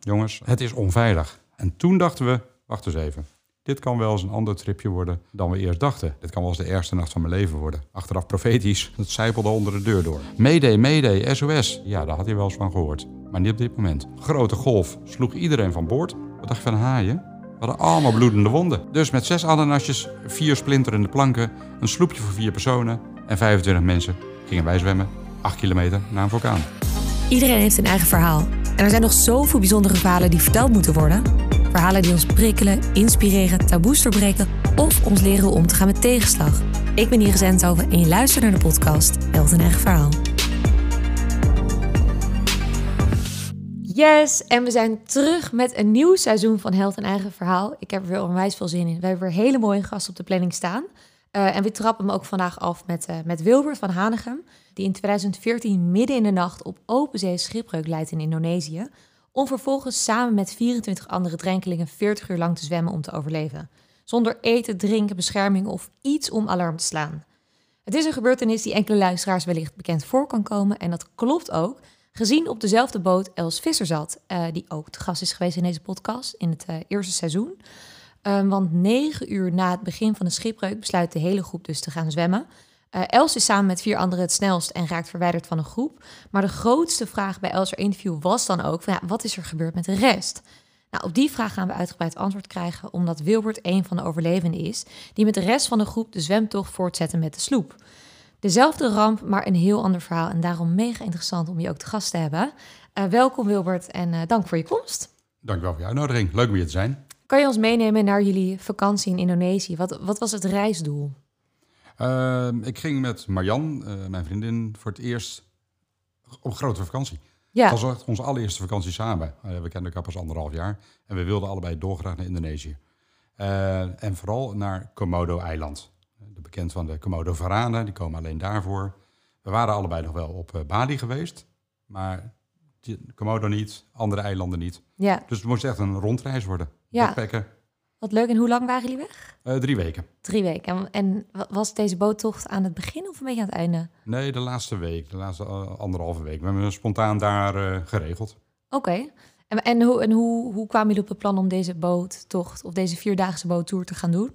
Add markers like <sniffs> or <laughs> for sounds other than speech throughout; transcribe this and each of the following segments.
jongens, het is onveilig. En toen dachten we, wacht eens even. Dit kan wel eens een ander tripje worden dan we eerst dachten. Dit kan wel eens de ergste nacht van mijn leven worden. Achteraf profetisch, <laughs> het zijpelde onder de deur door. Mayday, Mayday, SOS. Ja, daar had hij wel eens van gehoord. Maar niet op dit moment. Grote golf sloeg iedereen van boord. Wat dacht je van haaien? We hadden allemaal bloedende wonden. Dus met zes ananasjes, vier splinterende planken, een sloepje voor vier personen en 25 mensen gingen wij zwemmen 8 kilometer naar een vulkaan. Iedereen heeft een eigen verhaal. En er zijn nog zoveel bijzondere verhalen die verteld moeten worden. Verhalen die ons prikkelen, inspireren, taboes doorbreken of ons leren hoe om te gaan met tegenslag. Ik ben Iris Enthoven en je luistert naar de podcast Held een eigen verhaal. Yes, en we zijn terug met een nieuw seizoen van Held een eigen verhaal. Ik heb er weer onwijs veel zin in. We hebben weer hele mooie gasten op de planning staan. Uh, en we trappen hem ook vandaag af met, uh, met Wilbert van Hanegem, die in 2014 midden in de nacht op open zee schipbreuk leidt in Indonesië, om vervolgens samen met 24 andere drenkelingen 40 uur lang te zwemmen om te overleven. Zonder eten, drinken, bescherming of iets om alarm te slaan. Het is een gebeurtenis die enkele luisteraars wellicht bekend voor kan komen en dat klopt ook, gezien op dezelfde boot Els Visser zat, uh, die ook te gast is geweest in deze podcast in het eerste seizoen. Um, want negen uur na het begin van de schipbreuk besluit de hele groep dus te gaan zwemmen. Uh, Els is samen met vier anderen het snelst en raakt verwijderd van een groep. Maar de grootste vraag bij Els' interview was dan ook: ja, wat is er gebeurd met de rest? Nou, op die vraag gaan we uitgebreid antwoord krijgen, omdat Wilbert een van de overlevenden is, die met de rest van de groep de zwemtocht voortzetten met de sloep. Dezelfde ramp, maar een heel ander verhaal en daarom mega interessant om je ook te gast te hebben. Uh, welkom Wilbert en uh, dank voor je komst. Dank wel voor je uitnodiging. Leuk om hier te zijn. Kan je ons meenemen naar jullie vakantie in Indonesië? Wat, wat was het reisdoel? Uh, ik ging met Marjan, uh, mijn vriendin, voor het eerst op grote vakantie. Ja. Dat was echt onze allereerste vakantie samen. Uh, we kenden elkaar pas anderhalf jaar. En we wilden allebei doorgraag naar Indonesië. en vooral naar Komodo-eiland. Bekend van de Komodo-varanen, die komen alleen daarvoor. We waren allebei nog wel op Bali geweest. Maar Komodo niet, andere eilanden niet. Ja. Dus het moest echt een rondreis worden. Ja. Wat leuk. En hoe lang waren jullie weg? Uh, drie weken. Drie weken. En, was deze boottocht aan het begin of een beetje aan het einde? Nee, de laatste week. De laatste uh, anderhalve week. We hebben spontaan daar uh, geregeld. Oké. Okay. En, en, hoe, en hoe, hoe kwamen jullie op het plan om deze boottocht of deze vierdaagse boottour te gaan doen?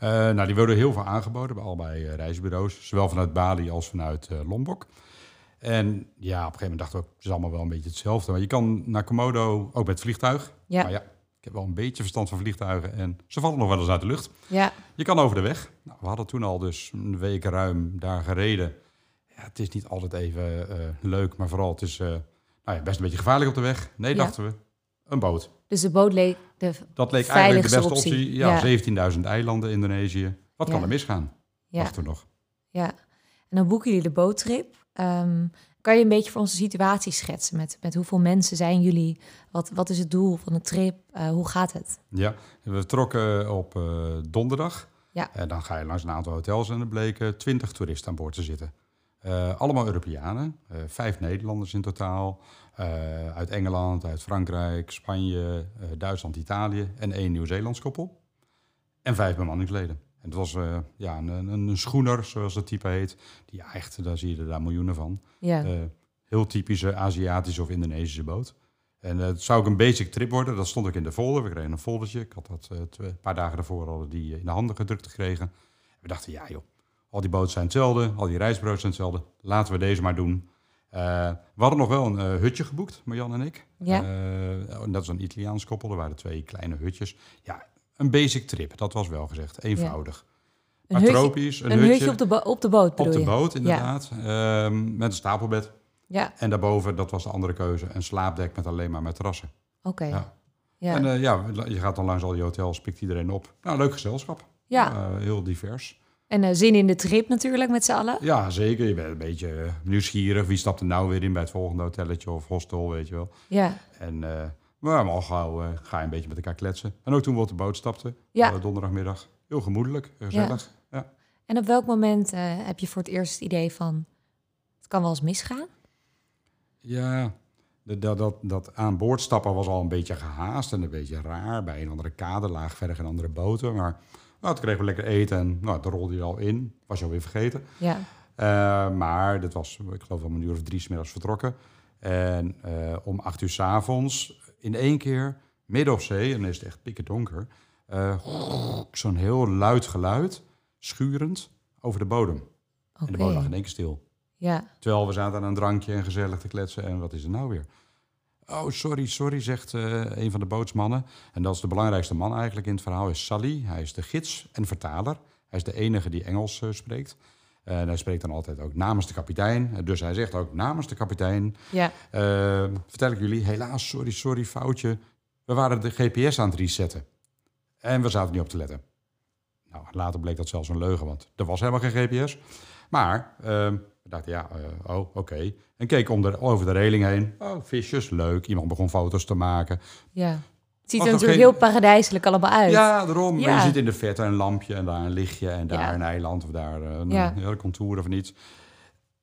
nou, die worden heel veel aangeboden bij allebei reisbureaus. Zowel vanuit Bali als vanuit Lombok. En ja, op een gegeven moment dachten we, het is allemaal wel een beetje hetzelfde. Maar je kan naar Komodo ook met vliegtuig. Ja. Maar ja, ik heb wel een beetje verstand van vliegtuigen en ze vallen nog wel eens uit de lucht. Ja. Je kan over de weg. Nou, we hadden toen al dus een week ruim daar gereden. Ja, het is niet altijd even uh, leuk, maar vooral het is uh, nou ja, best een beetje gevaarlijk op de weg. Nee, ja. dachten we, een boot. Dus de boot leek de Dat leek eigenlijk de beste optie. Ja, ja. 17.000 eilanden Indonesië. Wat kan er misgaan? Ja. Dachten we nog. Ja, en dan boeken jullie de boottrip. Um, kan je een beetje voor onze situatie schetsen? Met, met hoeveel mensen zijn jullie? Wat, wat is het doel van de trip? Uh, hoe gaat het? Ja, we trokken op uh, donderdag. Ja. En dan ga je langs een aantal hotels en er bleken twintig toeristen aan boord te zitten. Uh, allemaal Europeanen, vijf Nederlanders in totaal. uit Engeland, uit Frankrijk, Spanje, Duitsland, Italië en één Nieuw-Zeelands koppel. En vijf bemanningsleden. En het was uh, ja, een, een, schoener, zoals dat type heet. Die ja, echt, daar zie je er daar miljoenen van. Ja. Uh, heel typische Aziatische of Indonesische boot. En het zou ook een basic trip worden. Dat stond ook in de folder. We kregen een foldertje. Ik had dat een paar dagen daarvoor al die in de handen gedrukt gekregen. We dachten, ja joh, al die boten zijn hetzelfde. Al die reisbureaus zijn hetzelfde. Laten we deze maar doen. we hadden nog wel een hutje geboekt, Marjan en ik. Ja. dat is een Italiaans koppel. Er waren twee kleine hutjes. Ja, een basic trip, dat was wel gezegd. Eenvoudig. Een hutje, tropisch. Een, een hutje, op, de op de boot, Op de boot, inderdaad. Ehm, met een stapelbed. Ja. En daarboven, dat was de andere keuze, een slaapdek met alleen maar matrassen. Oké. Ja. ja. En uh, ja, je gaat dan langs al die hotels, pikt iedereen op. Nou, leuk gezelschap. Ja. Uh, heel divers. En uh, zin in de trip natuurlijk met z'n allen? Ja, zeker. Je bent een beetje nieuwsgierig. Wie stapt er nou weer in bij het volgende hotelletje of hostel, weet je wel. Ja. En maar al gauw uh, ga je een beetje met elkaar kletsen. En ook toen we op de boot stapten, ja. uh, donderdagmiddag. Heel gemoedelijk, gezellig. Ja. ja. En op welk moment uh, heb je voor het eerst het idee van... het kan wel eens misgaan? Ja, dat, dat, dat aan boord stappen was al een beetje gehaast en een beetje raar. Bij een andere kade laag verder geen andere boten. Maar nou, toen kregen we lekker eten en nou, daar rolde je al in. Was je alweer vergeten. Ja. maar dat was, ik geloof, om een uur of drie smiddags vertrokken. En om acht uur s avonds in één keer, midden op zee, en dan is het echt pikken donker, uh, <sniffs> zo'n heel luid geluid, schurend, over de bodem. En de bodem lag in één keer stil. Ja. Terwijl we zaten aan een drankje en gezellig te kletsen. En wat is er nou weer? Oh, sorry, sorry, zegt uh, een van de bootsmannen. En dat is de belangrijkste man eigenlijk in het verhaal, is Sally. Hij is de gids en vertaler. Hij is de enige die Engels uh, spreekt. En hij spreekt dan altijd ook namens de kapitein. Dus hij zegt ook namens de kapitein. Ja. Uh, vertel ik jullie, helaas, sorry, sorry, foutje. We waren de GPS aan het resetten. En we zaten niet op te letten. Nou, later bleek dat zelfs een leugen, want er was helemaal geen GPS. Maar uh, we dachten, ja, uh, oh, oké. En keek om de, over de reling heen. Oh, visjes, leuk. Iemand begon foto's te maken. Ja. Het ziet er natuurlijk heel paradijselijk allemaal uit. Ja, daarom. Ja. Je ziet in de verte een lampje en daar een lichtje en daar een eiland of daar eh, een ja. hele contour of niets.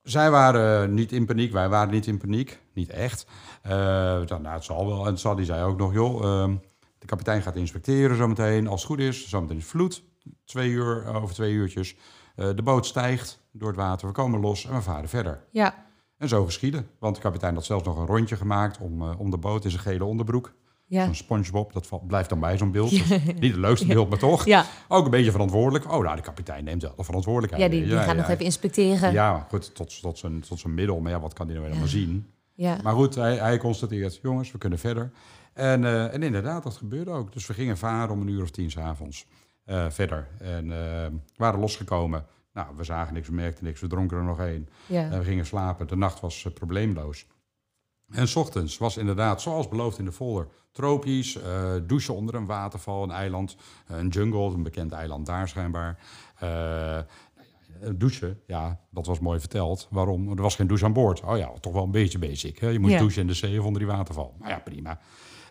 Zij waren niet in paniek, wij waren niet in paniek. Niet echt. Uh, nou, het zal wel. En Sadie zei ook nog, joh, uh, de kapitein gaat inspecteren zometeen. Als het goed is, zometeen is vloed. Twee uur, over twee uurtjes. Uh, de boot stijgt door het water, we komen los en we varen verder. Ja. En zo geschieden. Want de kapitein had zelfs nog een rondje gemaakt om, om de boot in zijn gele onderbroek. Ja. Een SpongeBob, dat blijft dan bij zo'n beeld. Niet het leukste beeld, maar toch. Ja. Ook een beetje verantwoordelijk. Oh, nou, de kapitein neemt wel de verantwoordelijkheid. Ja, die, die gaat nog even inspecteren. Ja, goed, tot, tot, zijn, tot zijn middel. Maar ja, wat kan hij nou helemaal zien? Ja. Maar goed, hij, hij constateert, jongens, we kunnen verder. En, uh, en inderdaad, dat gebeurde ook. Dus we gingen varen om een uur of tien s'avonds uh, verder. En uh, waren losgekomen. Nou, we zagen niks, we merkten niks, we dronken er nog één. Ja. En we gingen slapen. De nacht was probleemloos. En s ochtends was inderdaad, zoals beloofd in de folder, tropisch, uh, douchen onder een waterval, een eiland, een jungle, een bekend eiland daar schijnbaar. Uh, douchen, ja, dat was mooi verteld. Waarom? Er was geen douche aan boord. Oh ja, toch wel een beetje basic. Hè? Je moet Ja. douchen in de zee of onder die waterval. Nou ja, prima.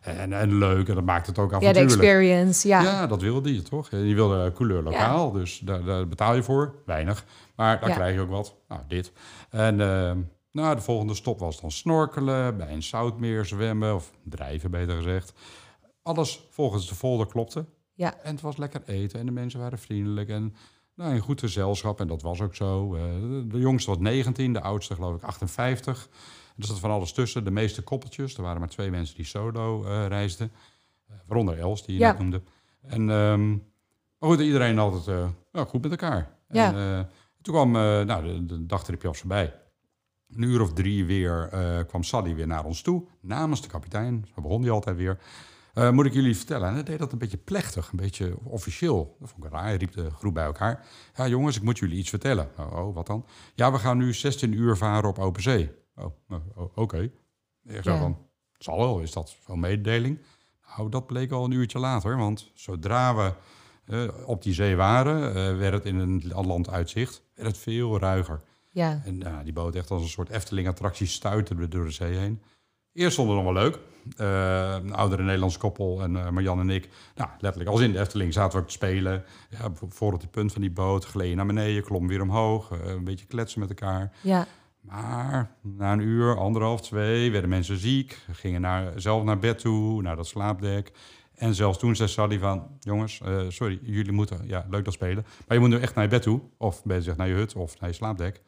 En, en leuk, en dat maakt het ook Ja, de avontuurlijk. experience, ja. Ja, dat wilde je toch? Je wilde couleur lokaal, dus daar, daar betaal je voor. Weinig. Maar daar Ja. krijg je ook wat. Nou, dit. En eh, nou, de volgende stop was dan snorkelen, bij een zoutmeer zwemmen, of drijven beter gezegd. Alles volgens de folder klopte. Ja. En het was lekker eten en de mensen waren vriendelijk en nou, een goed gezelschap. En dat was ook zo. Eh, de, jongste was 19, de oudste geloof ik 58. Er zat van alles tussen. De meeste koppeltjes. Er waren maar twee mensen die solo eh, reisden. Eh, waaronder Els, die je Ja. net noemde. En, ehm, maar goed, iedereen altijd eh, ja, goed met elkaar. Ja. En, toen kwam nou, de, de dagtripje was voorbij. Een uur of drie weer eh, kwam Sally weer naar ons toe. Namens de kapitein. Zo begon die altijd weer. Eh, moet ik jullie vertellen. En hij deed dat een beetje plechtig, een beetje officieel. Dat vond ik raar. Hij riep de groep bij elkaar. Ja, jongens, ik moet jullie iets vertellen. Oh, oh, wat dan? Ja, we gaan nu 16 uur varen op open zee. Oh, oh, oh, oké. Ik zo Ja. van, zal wel, is dat zo'n mededeling? Nou, dat bleek al een uurtje later. Want zodra we eh, op die zee waren, eh, werd het in een land uitzicht, werd het veel ruiger. Ja. En nou, die boot echt als een soort Efteling-attractie stuiterde door de zee heen. Eerst vond het nog wel leuk. Eh, een oudere Nederlandse koppel en eh Marjan en ik. Nou, letterlijk als in de Efteling zaten we ook te spelen. Ja, voor op het punt van die boot, gleden naar beneden, klom weer omhoog. eh, een beetje kletsen met elkaar. Ja. Maar na een uur, anderhalf, twee, werden mensen ziek. Gingen naar, zelf naar bed toe, naar dat slaapdek. En zelfs toen zei Sally van... jongens, sorry, jullie moeten... ja, leuk dat spelen. Maar je moet nu echt naar je bed toe. Of gezegd naar je hut of naar je slaapdek.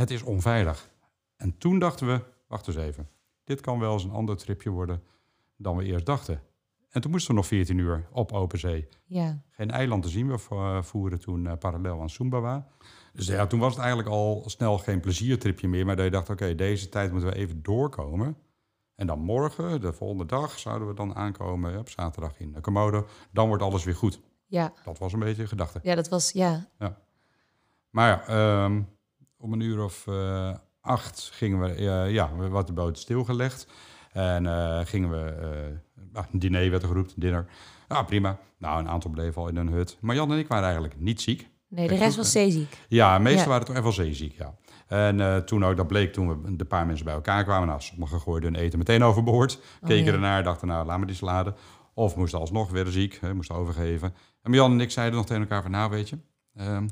Het is onveilig. En toen dachten we... wacht eens even. Dit kan wel eens een ander tripje worden dan we eerst dachten. En toen moesten we nog 14 uur op open zee. Ja. Geen eiland te zien. We vo- voeren toen eh, parallel aan Sumbawa. Dus ja, toen was het eigenlijk al snel geen pleziertripje meer. Maar dat je dacht, oké, deze tijd moeten we even doorkomen. En dan morgen, de volgende dag, zouden we dan aankomen op zaterdag in Komodo. Dan wordt alles weer goed. Ja. Dat was een beetje de gedachte. Ja, dat was, ja. Maar ja, ehm, om een uur of eh, acht gingen we, eh, ja, we had de boot stilgelegd. En eh, gingen we, ah, een diner werd er geroepen, dinner. Ja, prima. Nou, een aantal bleven al in een hut. Maar Jan en ik waren eigenlijk niet ziek. Nee, de rest was zeeziek. Ja, Ja. waren toch echt wel zeeziek, ja. En toen ook, dat bleek toen we de paar mensen bij elkaar kwamen. Nou, sommigen gooiden hun eten meteen overboord. Keken ja. ernaar, dachten, nou, laat me die salade. Of moesten alsnog weer ziek, hè, moesten overgeven. En Jan en ik zeiden nog tegen elkaar van, nou, weet je... ehm,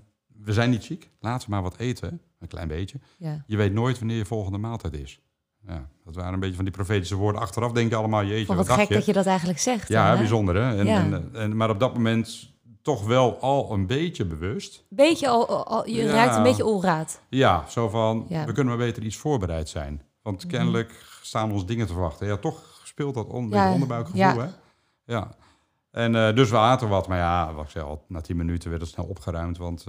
we zijn niet ziek, laten we maar wat eten, een klein beetje. Ja. Je weet nooit wanneer je volgende maaltijd is. Ja, dat waren een beetje van die profetische woorden. Achteraf denk je allemaal, jeetje, wat, wat gek dat je dat eigenlijk zegt. Ja, dan, bijzonder hè. En, Ja. en, en, maar op dat moment toch wel al een beetje bewust. Beetje al, al- je Ja. ruikt een beetje onraad. Ja, zo van, Ja. we kunnen maar beter iets voorbereid zijn. Want kennelijk staan ons dingen te verwachten. Ja, toch speelt dat on, onderbuikgevoel, ja. hè? Ja. En dus we aten wat, maar ja, wat ik zei al, na tien minuten werd het snel opgeruimd, want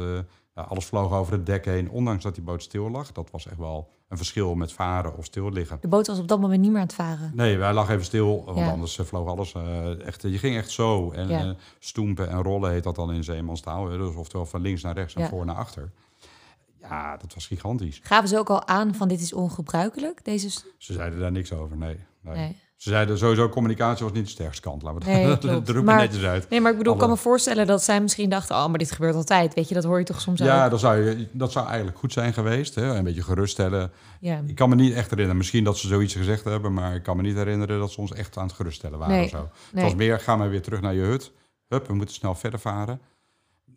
ja, alles vloog over het dek heen, ondanks dat die boot stil lag. Dat was echt wel een verschil met varen of stil liggen. De boot was op dat moment niet meer aan het varen? Nee, wij lag even stil, want anders uh, vloog alles. Uh, echt, je ging echt zo. En ja. stoempen en rollen heet dat dan in zeemanstaal. Dus oftewel van links naar rechts en voor naar achter. Ja, dat was gigantisch. Gaven ze ook al aan van dit is ongebruikelijk? Deze... Ze zeiden daar niks over, nee. nee. nee. Ze zeiden sowieso, communicatie was niet de sterkste kant. Laten we nee, <laughs> dat er maar, netjes uit. Nee, maar ik bedoel, ik kan me voorstellen dat zij misschien dachten... oh, maar dit gebeurt altijd. Weet je, dat hoor je toch soms Ja, dat zou, dat zou eigenlijk goed zijn geweest. Hè? Een beetje geruststellen. Ja. Ik kan me niet echt herinneren. Misschien dat ze zoiets gezegd hebben... maar ik kan me niet herinneren dat ze ons echt aan het geruststellen waren. Nee, of zo. Het was meer, ga maar weer terug naar je hut. Hup, we moeten snel verder varen.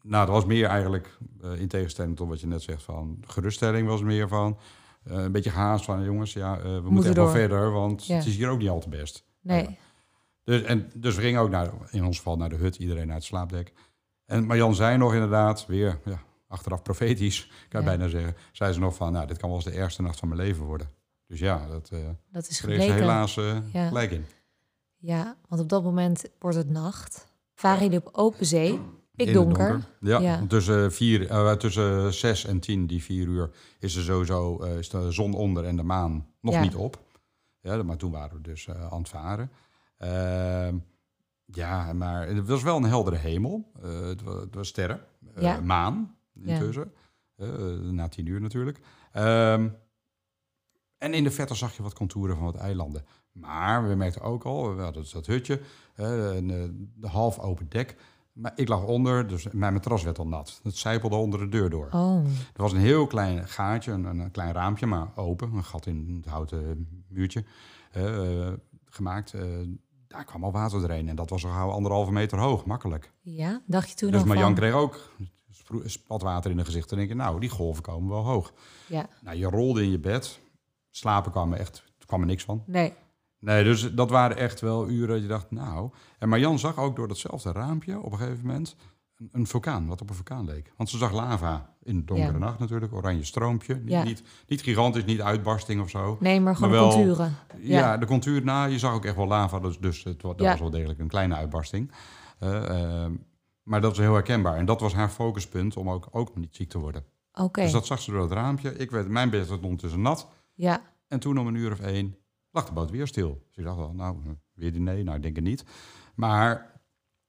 Nou, dat was meer eigenlijk, uh, in tegenstelling tot wat je net zegt... van geruststelling was meer van... Uh, een beetje haast van jongens, ja, uh, we moeten, moeten echt wel verder, want het is hier ook niet al te best. Nee. Dus, en, dus we gingen ook naar, in ons geval naar de hut, iedereen naar het slaapdek. En Marjan zei nog inderdaad, weer ja, achteraf profetisch, <laughs> kan je bijna zeggen, zei ze nog van, nou, dit kan wel eens de ergste nacht van mijn leven worden. Dus ja, dat, uh, dat is gebleken. helaas ja. gelijk in. Ja, want op dat moment wordt het nacht. Varen jullie op open zee, pikdonker. donker. Ja, ja. Tussen, vier, uh, tussen zes en tien, die vier uur, is er sowieso is de zon onder en de maan nog niet op. Ja, maar toen waren we dus uh, aan het varen. Uh, ja, maar het was wel een heldere hemel. Het, was, het, was, sterren. Eh, ja. Maan intussen. Na tien uur natuurlijk. Ehm, en in de verte zag je wat contouren van wat eilanden. Maar we merkten ook al, we hadden dat hutje, een, de half open dek. Maar ik lag onder, dus mijn matras werd al nat. Het zijpelde onder de deur door. Oh. Er was een heel klein gaatje, een, een klein raampje, maar open. Een gat in het houten muurtje uh, gemaakt. Uh, daar kwam al water doorheen. En dat was al anderhalve meter hoog, makkelijk. Ja, dacht je toen dus nog Jan kreeg ook spatwater in de gezicht. En denk je, nou, die golven komen wel hoog. Ja. Nou, je rolde in je bed. Slapen kwam er echt, kwam er niks van. Nee. Nee, dus dat waren echt wel uren dat je dacht, nou... En Marjan zag ook door datzelfde raampje op een gegeven moment een, een vulkaan, wat op een vulkaan leek. Want ze zag lava in de donkere nacht natuurlijk, oranje stroompje. Niet, ja. niet, niet, gigantisch, niet uitbarsting of zo. Nee, maar gewoon wel, contouren. Ja. de contuur, nou, je zag ook echt wel lava, dus, dus het, dat was wel degelijk een kleine uitbarsting. Uh, maar dat was heel herkenbaar. En dat was haar focuspunt om ook, ook niet ziek te worden. Oké. Dus dat zag ze door het raampje. Ik werd, mijn bed werd ondertussen nat. Ja. En toen om een uur of één lag de boot weer stil. Dus ik dacht wel, nou, weer die nee, nou, ik denk het niet. Maar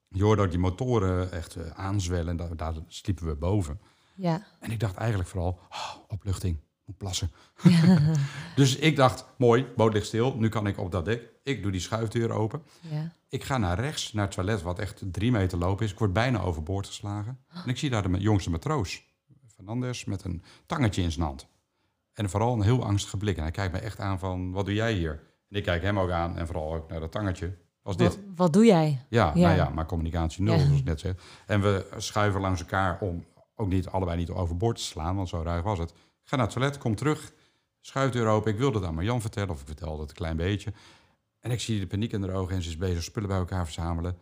je hoorde ook die motoren echt uh, aanzwellen. En daar, sliepen we boven. Ja. En ik dacht eigenlijk vooral, oh, opluchting, moet plassen. <laughs> <laughs> dus ik dacht, mooi, boot ligt stil. Nu kan ik op dat dek. Ik doe die schuifdeur open. Ja. Ik ga naar rechts, naar het toilet, wat echt drie meter lopen is. Ik word bijna overboord geslagen. En ik zie daar de jongste matroos, Fernandes, met een tangetje in zijn hand. En vooral een heel angstige blik. En hij kijkt me echt aan van, wat doe jij hier? En ik kijk hem ook aan en vooral ook naar dat tangetje. Was dit. Wat, wat doe jij? Ja, ja, nou ja, maar communicatie nul, zoals ik net zeg. En we schuiven langs elkaar om ook niet allebei niet overboord te slaan, want zo ruig was het. Ik ga naar het toilet, kom terug, schuifdeur open. Ik wilde het aan Marjan vertellen, of ik vertelde het een klein beetje. En ik zie de paniek in haar ogen en ze is bezig spullen bij elkaar verzamelen.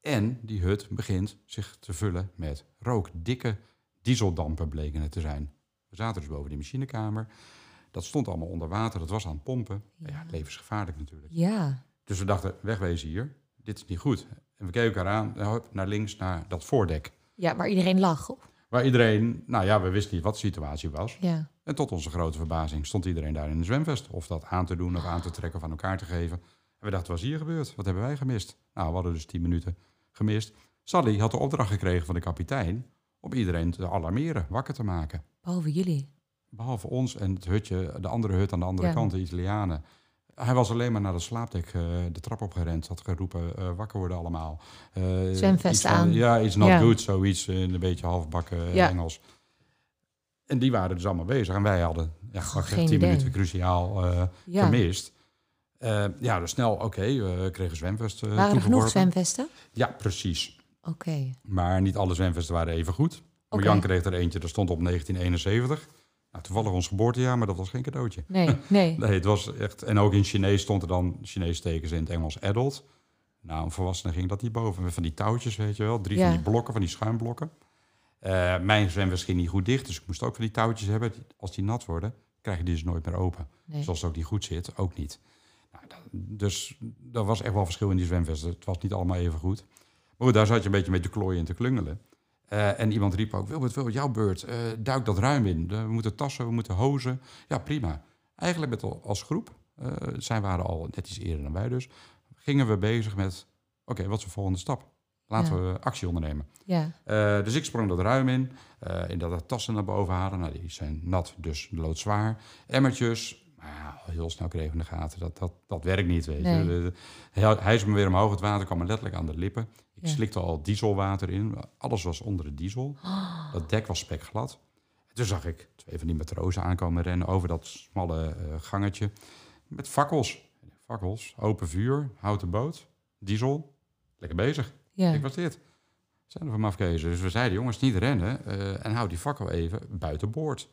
En die hut begint zich te vullen met rook. Dikke dieseldampen bleken het te zijn. We zaten dus boven die machinekamer. Dat stond allemaal onder water, dat was aan het pompen. Ja, ja levensgevaarlijk natuurlijk. Ja. Dus we dachten, wegwezen hier. Dit is niet goed. En we keken elkaar aan, naar links, naar dat voordek. Ja, waar iedereen lag. Waar iedereen, nou ja, we wisten niet wat de situatie was. Ja. En tot onze grote verbazing stond iedereen daar in een zwemvest. Of dat aan te doen of aan te trekken of aan elkaar te geven. En we dachten, wat is hier gebeurd? Wat hebben wij gemist? Nou, we hadden dus tien minuten gemist. Sally had de opdracht gekregen van de kapitein om iedereen te alarmeren, wakker te maken. Behalve jullie? Behalve ons en het hutje, de andere hut aan de andere kant, de Italianen. Hij was alleen maar naar de slaapdek uh, de trap opgerend. Had geroepen, uh, wakker worden allemaal. Uh, Zwemvest aan. Ja, iets not good, zoiets in een beetje halfbakken ja. Engels. En die waren dus allemaal bezig. En wij hadden ja, Goh, tien idee. minuten cruciaal ja. gemist. ja, dus snel, oké, okay, we kregen zwemvesten Waren er genoeg zwemvesten? Ja, precies. Oké. Okay. Maar niet alle zwemvesten waren even goed. Okay. Jan kreeg er eentje, dat stond op 1971. Nou, toevallig ons geboortejaar, maar dat was geen cadeautje. Nee, <laughs> nee. nee, het was echt... En ook in Chinees stond er dan Chinees tekens in het Engels adult. Nou, een volwassene ging dat niet boven. Van die touwtjes, weet je wel. Drie van die blokken, van die schuimblokken. Uh, mijn zwemvest ging niet goed dicht, dus ik moest ook van die touwtjes hebben. Als die nat worden, krijg je die dus nooit meer open. Nee. Zoals het ook niet goed zit, ook niet. Nou, dus er was echt wel verschil in die zwemvesten. Het was niet allemaal even goed. Maar goed, daar zat je een beetje mee te klooien en te klungelen. Uh, en iemand riep ook, Wilbert, Wilbert jouw beurt, uh, duik dat ruim in. we moeten tassen, we moeten hozen. Ja, prima. Eigenlijk met als groep, uh, zij waren al net iets eerder dan wij dus, gingen we bezig met, oké, wat is de volgende stap? Laten we actie ondernemen. Ja. dus ik sprong dat ruim in, in dat de tassen naar boven halen. Nou, die zijn nat, dus loodzwaar. Emmertjes, maar ja, heel snel kregen we de gaten, dat, dat, dat werkt niet, weet je. Hij is me weer omhoog, het water kwam me letterlijk aan de lippen. Ik slikte al dieselwater in. Alles was onder de diesel. Oh. <gasps> Dat dek was spekglad. En toen zag ik twee van die matrozen aankomen rennen over dat smalle uh, gangetje. Met fakkels. Fakkels, open vuur, houten boot, diesel. Lekker bezig. Ja. Ik was dit. Zijn er van afkezen. Dus we zeiden, jongens, niet rennen. Uh, en hou die fakkel even buiten boord.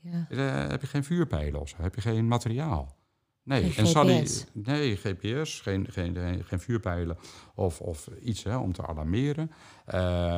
Ja. Uh, heb je geen vuurpijlen of zo? Heb je geen materiaal? Nee, en Sally, nee, GPS, geen, geen, geen, vuurpijlen of, of iets hè, om te alarmeren. Uh,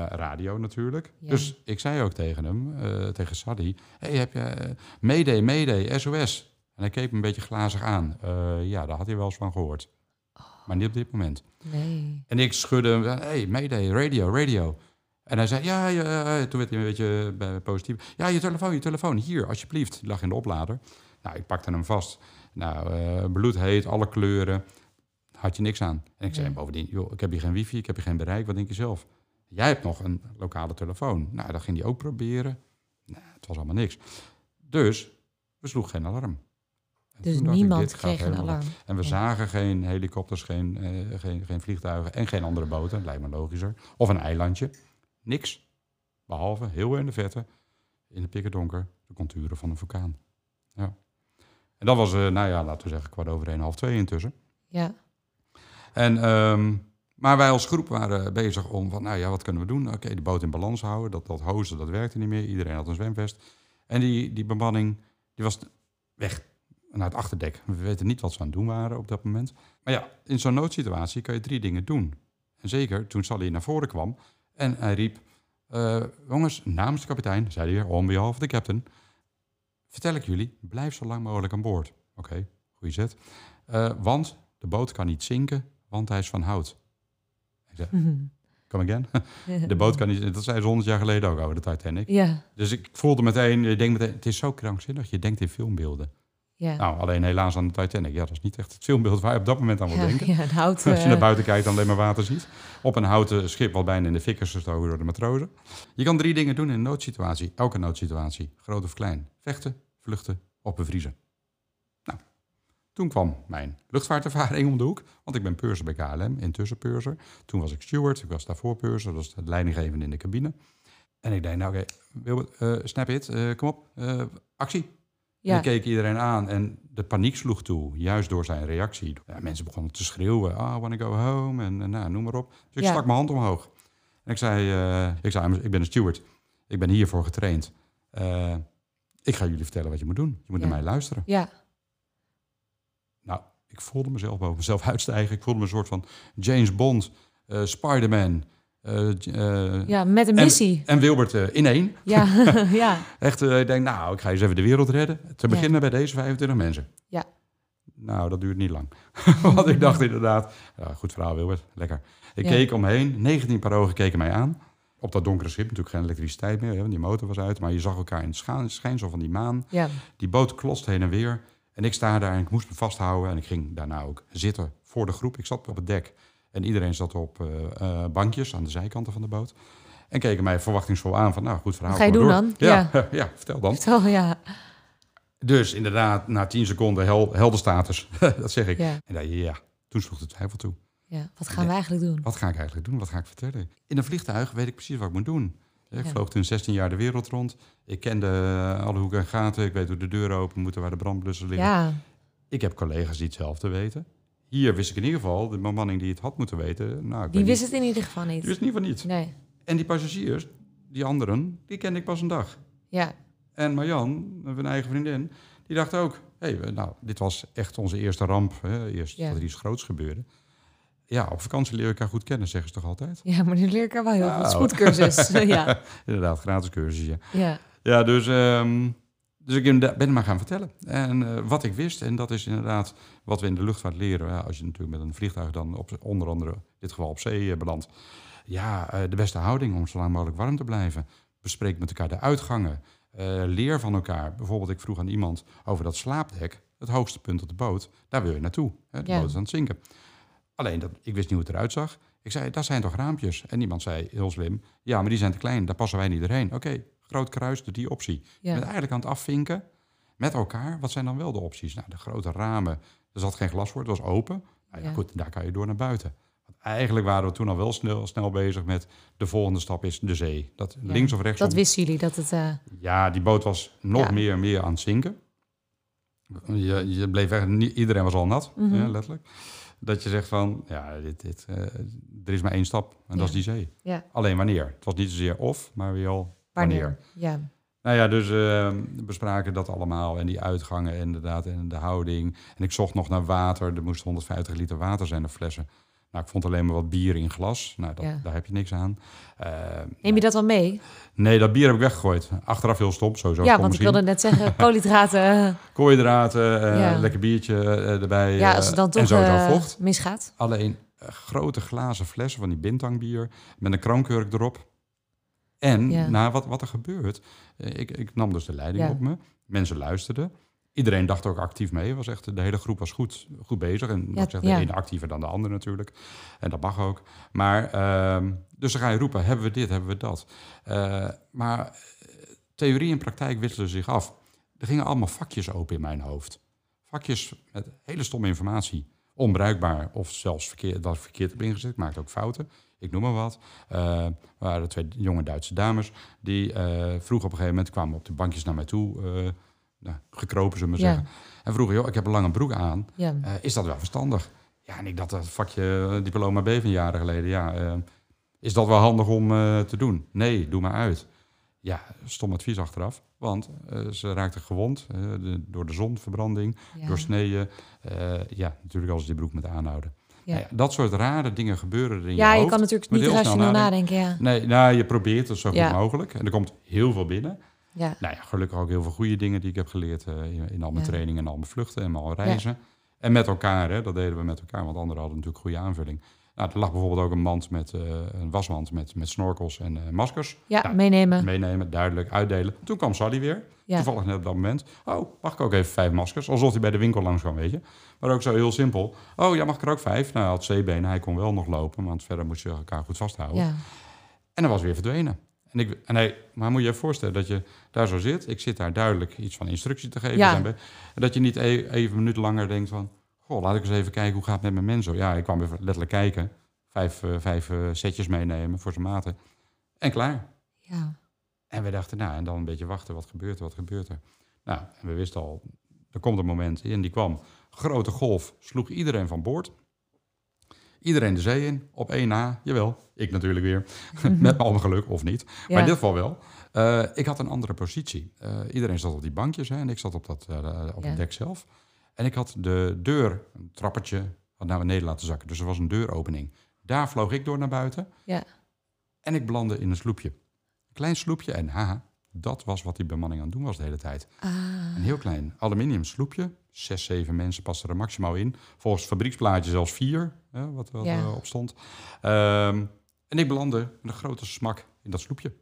radio natuurlijk. Dus ik zei ook tegen hem, uh, tegen Sally, hey, heb je uh, Mayday, Mayday, SOS? En hij keek me een beetje glazig aan. ja, daar had hij wel eens van gehoord. Oh. Maar niet op dit moment. Nee. En ik schudde hem, hey, Mayday, radio, radio. En hij zei, ja, ja, toen werd hij een beetje positief. Ja, je telefoon, je telefoon, hier, alsjeblieft. Die lag in de oplader. Nou, ik pakte hem vast. Nou, uh, bloedheet, alle kleuren. Had je niks aan. En ik zei bovendien, joh, ik heb hier geen wifi, ik heb hier geen bereik. Wat denk je zelf? Jij hebt nog een lokale telefoon. Nou, dat ging hij ook proberen. Nou, het was allemaal niks. Dus we sloegen geen alarm. dus niemand kreeg een alarm. En we zagen geen helikopters, geen, uh, geen, geen vliegtuigen en geen andere boten. Lijkt me logischer. Of een eilandje. Niks. Behalve heel in de vette, in het pikkerdonker, de contouren van een vulkaan. Ja. En dat was, uh, nou ja, laten we zeggen, kwart over één, half twee intussen. Ja. En, um, maar wij als groep waren bezig om van, nou ja, wat kunnen we doen? Oké, de boot in balans houden. Dat, dat hozen, dat werkte niet meer. Iedereen had een zwemvest. En die, die bemanning, die was weg naar het achterdek. We weten niet wat ze aan het doen waren op dat moment. Maar ja, in zo'n noodsituatie kan je drie dingen doen. En zeker toen Sally naar voren kwam en hij riep... Uh, jongens, namens de kapitein, zei hij weer, on behalf of the captain vertel ik jullie, blijf zo lang mogelijk aan boord. Oké, okay, goede zet. Uh, want de boot kan niet zinken, want hij is van hout. Ik zeg, <laughs> come again? de boot kan niet, dat zei ze honderd jaar geleden ook over de Titanic. Ja. Dus ik voelde meteen, je denkt meteen, het is zo krankzinnig, je denkt in filmbeelden. Ja. Nou, alleen helaas aan de Titanic. Ja, dat is niet echt het filmbeeld waar je op dat moment aan wil denken. Ja, hout, <laughs> Als je naar buiten kijkt, dan alleen maar water ziet. Op een houten schip wat bijna in de fik is gestoken door de matrozen. Je kan drie dingen doen in een noodsituatie. Elke noodsituatie, groot of klein. Vechten, vluchten of bevriezen. Nou, toen kwam mijn luchtvaartervaring om de hoek. Want ik ben purser bij KLM, intussen purser. Toen was ik steward, ik was daarvoor purser. Dat was het leidinggevende in de cabine. En ik denk, nou oké, okay, uh, snap it, uh, kom op, uh, actie. Ja. ik keek iedereen aan en de paniek sloeg toe, juist door zijn reactie. Ja, mensen begonnen te schreeuwen, ah, I want to go home, en, nou, noem maar op. Dus ik stak mijn hand omhoog. En ik zei, ik zei, ik ben een steward. Ik ben hiervoor getraind. Ik ga jullie vertellen wat je moet doen. Je moet naar mij luisteren. Ja. Nou, ik voelde mezelf boven mezelf <laughs> uitstijgen. Ik voelde me een soort van James Bond, uh, Spider-Man, uh, ja, met een missie. En, en Wilbert in één. Ja, <laughs> <laughs> ja. Echt, ik denk, nou, ik ga eens even de wereld redden. Te beginnen bij deze 25 mensen. Ja. Nou, dat duurt niet lang. Want ik dacht inderdaad, ja, goed verhaal Wilbert, lekker. Ik keek omheen, 19 paar ogen keken mij aan. Op dat donkere schip natuurlijk geen elektriciteit meer, want die motor was uit. Maar je zag elkaar in het schijnsel van die maan. Ja. Die boot klost heen en weer. En ik sta daar en ik moest me vasthouden. En ik ging daarna ook zitten voor de groep. Ik zat op het dek. En iedereen zat op uh, uh, bankjes aan de zijkanten van de boot. En keken mij verwachtingsvol aan van, nou, goed verhaal. Wat ga je doen dan? Ja, <laughs> ja. ja, vertel dan. Vertel, ja. Dus inderdaad, na tien seconden hel heldenstatus, <laughs> dat zeg ik. Ja. En dan, ja, toen sloeg de twijfel toe. Ja, wat gaan we eigenlijk doen? Wat ga ik eigenlijk doen? Wat ga ik vertellen? In een vliegtuig weet ik precies wat ik moet doen. Ik vloog toen 16 jaar de wereld rond. Ik kende alle hoeken en gaten. Ik weet hoe de deuren open moeten, waar de brandblussen liggen. Ja. Ik heb collega's die hetzelfde weten. Hier wist ik in ieder geval, de bemanning die het had moeten weten. Nou, die wist het in ieder geval niet. Die wist in ieder geval niet. Nee. En die passagiers, die anderen, die kende ik pas een dag. Ja. En Marjan, mijn eigen vriendin, die dacht ook... Hey, nou, dit was echt onze eerste ramp. Hè? Eerst dat er iets groots gebeurde. Ja, op vakantie leer ik elkaar goed kennen, zeggen ze toch altijd? Ja, maar nu leer ik er wel heel nou. goed. Spoedcursus, <laughs> ja. Inderdaad, gratis cursus, ja. Ja, ja dus... Um, dus ik ben maar gaan vertellen. En wat ik wist, en dat is inderdaad wat we in de luchtvaart leren. als je natuurlijk met een vliegtuig dan op, onder andere, in dit geval op zee, belandt. Ja, de beste houding om zo lang mogelijk warm te blijven. Bespreek met elkaar de uitgangen. leer van elkaar. Bijvoorbeeld, ik vroeg aan iemand over dat slaapdek. Het hoogste punt op de boot. Daar wil je naartoe. De boot is aan het zinken. Alleen, dat, ik wist niet hoe het eruit zag. Ik zei, dat zijn toch raampjes? En iemand zei, heel slim, ja, maar die zijn te klein, daar passen wij niet doorheen. Oké, groot kruis, die optie. Ja. Met eigenlijk aan het afvinken met elkaar, wat zijn dan wel de opties? Nou, de grote ramen, er zat geen glas voor, het was open. Nou ja, goed, daar kan je door naar buiten. Want eigenlijk waren we toen al wel snel, snel bezig met de volgende stap is de zee. Dat links of rechts. Dat wisten jullie dat het. Uh... Ja, die boot was nog meer en meer aan het zinken. Je, je bleef echt, iedereen was al nat, mm letterlijk dat je zegt van, ja, dit, dit, uh, er is maar één stap en dat is die zee. Ja. Alleen wanneer? Het was niet zozeer of, maar weer al wanneer. Ja. Nou ja, dus uh, we bespraken dat allemaal en die uitgangen inderdaad en de houding. En ik zocht nog naar water. Er moest 150 liter water zijn, de flessen. Nou, ik vond alleen maar wat bier in glas. Nou, dat, daar heb je niks aan. Uh, Neem je dat dan mee? Nee, dat bier heb ik weggegooid. Achteraf heel stom, sowieso. Ja, want ik wilde net zeggen, <laughs> koolhydraten. koolhydraten, uh, lekker biertje uh, erbij. Ja, als het dan toch vocht. misgaat. Alleen grote glazen flessen van die bintangbier met een kroonkurk erop. En ja. nou, wat, wat er gebeurt, ik, ik nam dus de leiding op me. Mensen luisterden iedereen dacht ook actief mee. Was echt, de hele groep was goed, goed bezig. En ja, zeg, de ene actiever dan de ander natuurlijk. En dat mag ook. Maar, uh, dus dan ga je roepen, hebben we dit, hebben we dat. Uh, maar eh, theorie en praktijk wisselen zich af. Er gingen allemaal vakjes open in mijn hoofd. Vakjes met hele stomme informatie. Onbruikbaar of zelfs verkeerd, dat verkeerd heb ingezet. Ik maakte ook fouten. Ik noem maar wat. Uh, waren twee jonge Duitse dames. Die vroegen op een gegeven moment, kwamen op de bankjes naar mij toe nou, gekropen, zullen we maar zeggen. En vroegen, joh, ik heb een lange broek aan. Ja. Uh, is dat wel verstandig? Ja, en ik dacht, dat vakje eh, diploma B van jaren geleden, ja, uh, is dat wel handig om uh, te doen? Nee, doe maar uit. Ja, stom advies achteraf. Want ze raakte gewond de, door de zonverbranding, door sneeën. ja, natuurlijk als ze die broek met aanhouden. Ja. Nou ja. dat soort rare dingen gebeuren er in ja, je je kan natuurlijk niet rationeel nadenken. ja. Nee, nou, je probeert het zo goed mogelijk. En er komt heel veel binnen. Ja. Nou ja, gelukkig ook heel veel goede dingen die ik heb geleerd uh, in, in, al mijn trainingen en al mijn vluchten en al reizen. En met elkaar, hè, dat deden we met elkaar, want anderen hadden natuurlijk goede aanvulling. Nou, er lag bijvoorbeeld ook een mand met uh, een wasmand met, met snorkels en uh, maskers. Ja, nou, meenemen. Meenemen, duidelijk, uitdelen. Toen kwam Sally weer. Ja. Toevallig net op dat moment. Oh, mag ik ook even vijf maskers? Alsof hij bij de winkel langs kwam, weet je. Maar ook zo heel simpel. Oh, ja, mag ik er ook vijf? Nou, hij had zeebenen, hij kon wel nog lopen, want verder moest je elkaar goed vasthouden. Ja. En dan was weer verdwenen. En, ik, en hij, maar moet je je voorstellen dat je daar zo zit. Ik zit daar duidelijk iets van instructie te geven. Ja. En dat je niet e-, even een minuut langer denkt van... Goh, laat ik eens even kijken hoe gaat het met mijn mensen. Ja, ik kwam even letterlijk kijken. Vijf, uh, vijf uh, setjes meenemen voor zijn maten. En klaar. Ja. En we dachten, nou, en dan een beetje wachten. Wat gebeurt er, wat gebeurt er? Nou, en we wisten al, er komt een moment. En die kwam. Grote golf, sloeg iedereen van boord. Iedereen de zee in, op één na, jawel, ik natuurlijk weer, <laughs> <laughs> met al mijn geluk of niet. Maar in dit geval wel. Uh, ik had een andere positie. Uh, iedereen zat op die bankjes hè, en ik zat op, dat, uh, op het dek zelf. En ik had de deur, een trappertje, had naar beneden laten zakken. Dus er was een deuropening. Daar vloog ik door naar buiten. Ja. En ik belandde in een sloepje. Een klein sloepje en haha, dat was wat die bemanning aan het doen was de hele tijd. Ah. Een heel klein aluminium sloepje. Zes, zeven mensen passen er maximaal in. Volgens het fabrieksplaatje zelfs vier, hè, wat, wat ja. op stond. Um, en ik belandde met een grote smak in dat sloepje.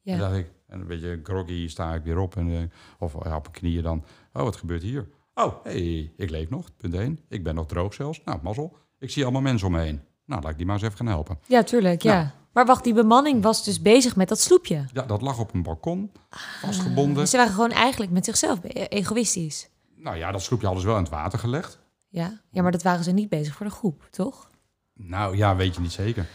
Ja. En, dacht ik, en een beetje groggy sta ik weer op. En, uh, of ja, op mijn knieën dan. Oh, wat gebeurt hier? Oh, hey, ik leef nog, punt één. Ik ben nog droog zelfs. Nou, mazzel. Ik zie allemaal mensen om me heen. Nou, laat ik die maar eens even gaan helpen. Ja, tuurlijk, ja. Nou, maar wacht, die bemanning was dus bezig met dat sloepje? Ja, dat lag op een balkon, vastgebonden. Dus ze waren gewoon eigenlijk met zichzelf egoïstisch? Nou ja, dat sloepje hadden ze wel in het water gelegd. Ja, ja maar dat waren ze niet bezig voor de groep, toch? Nou ja, weet je niet zeker.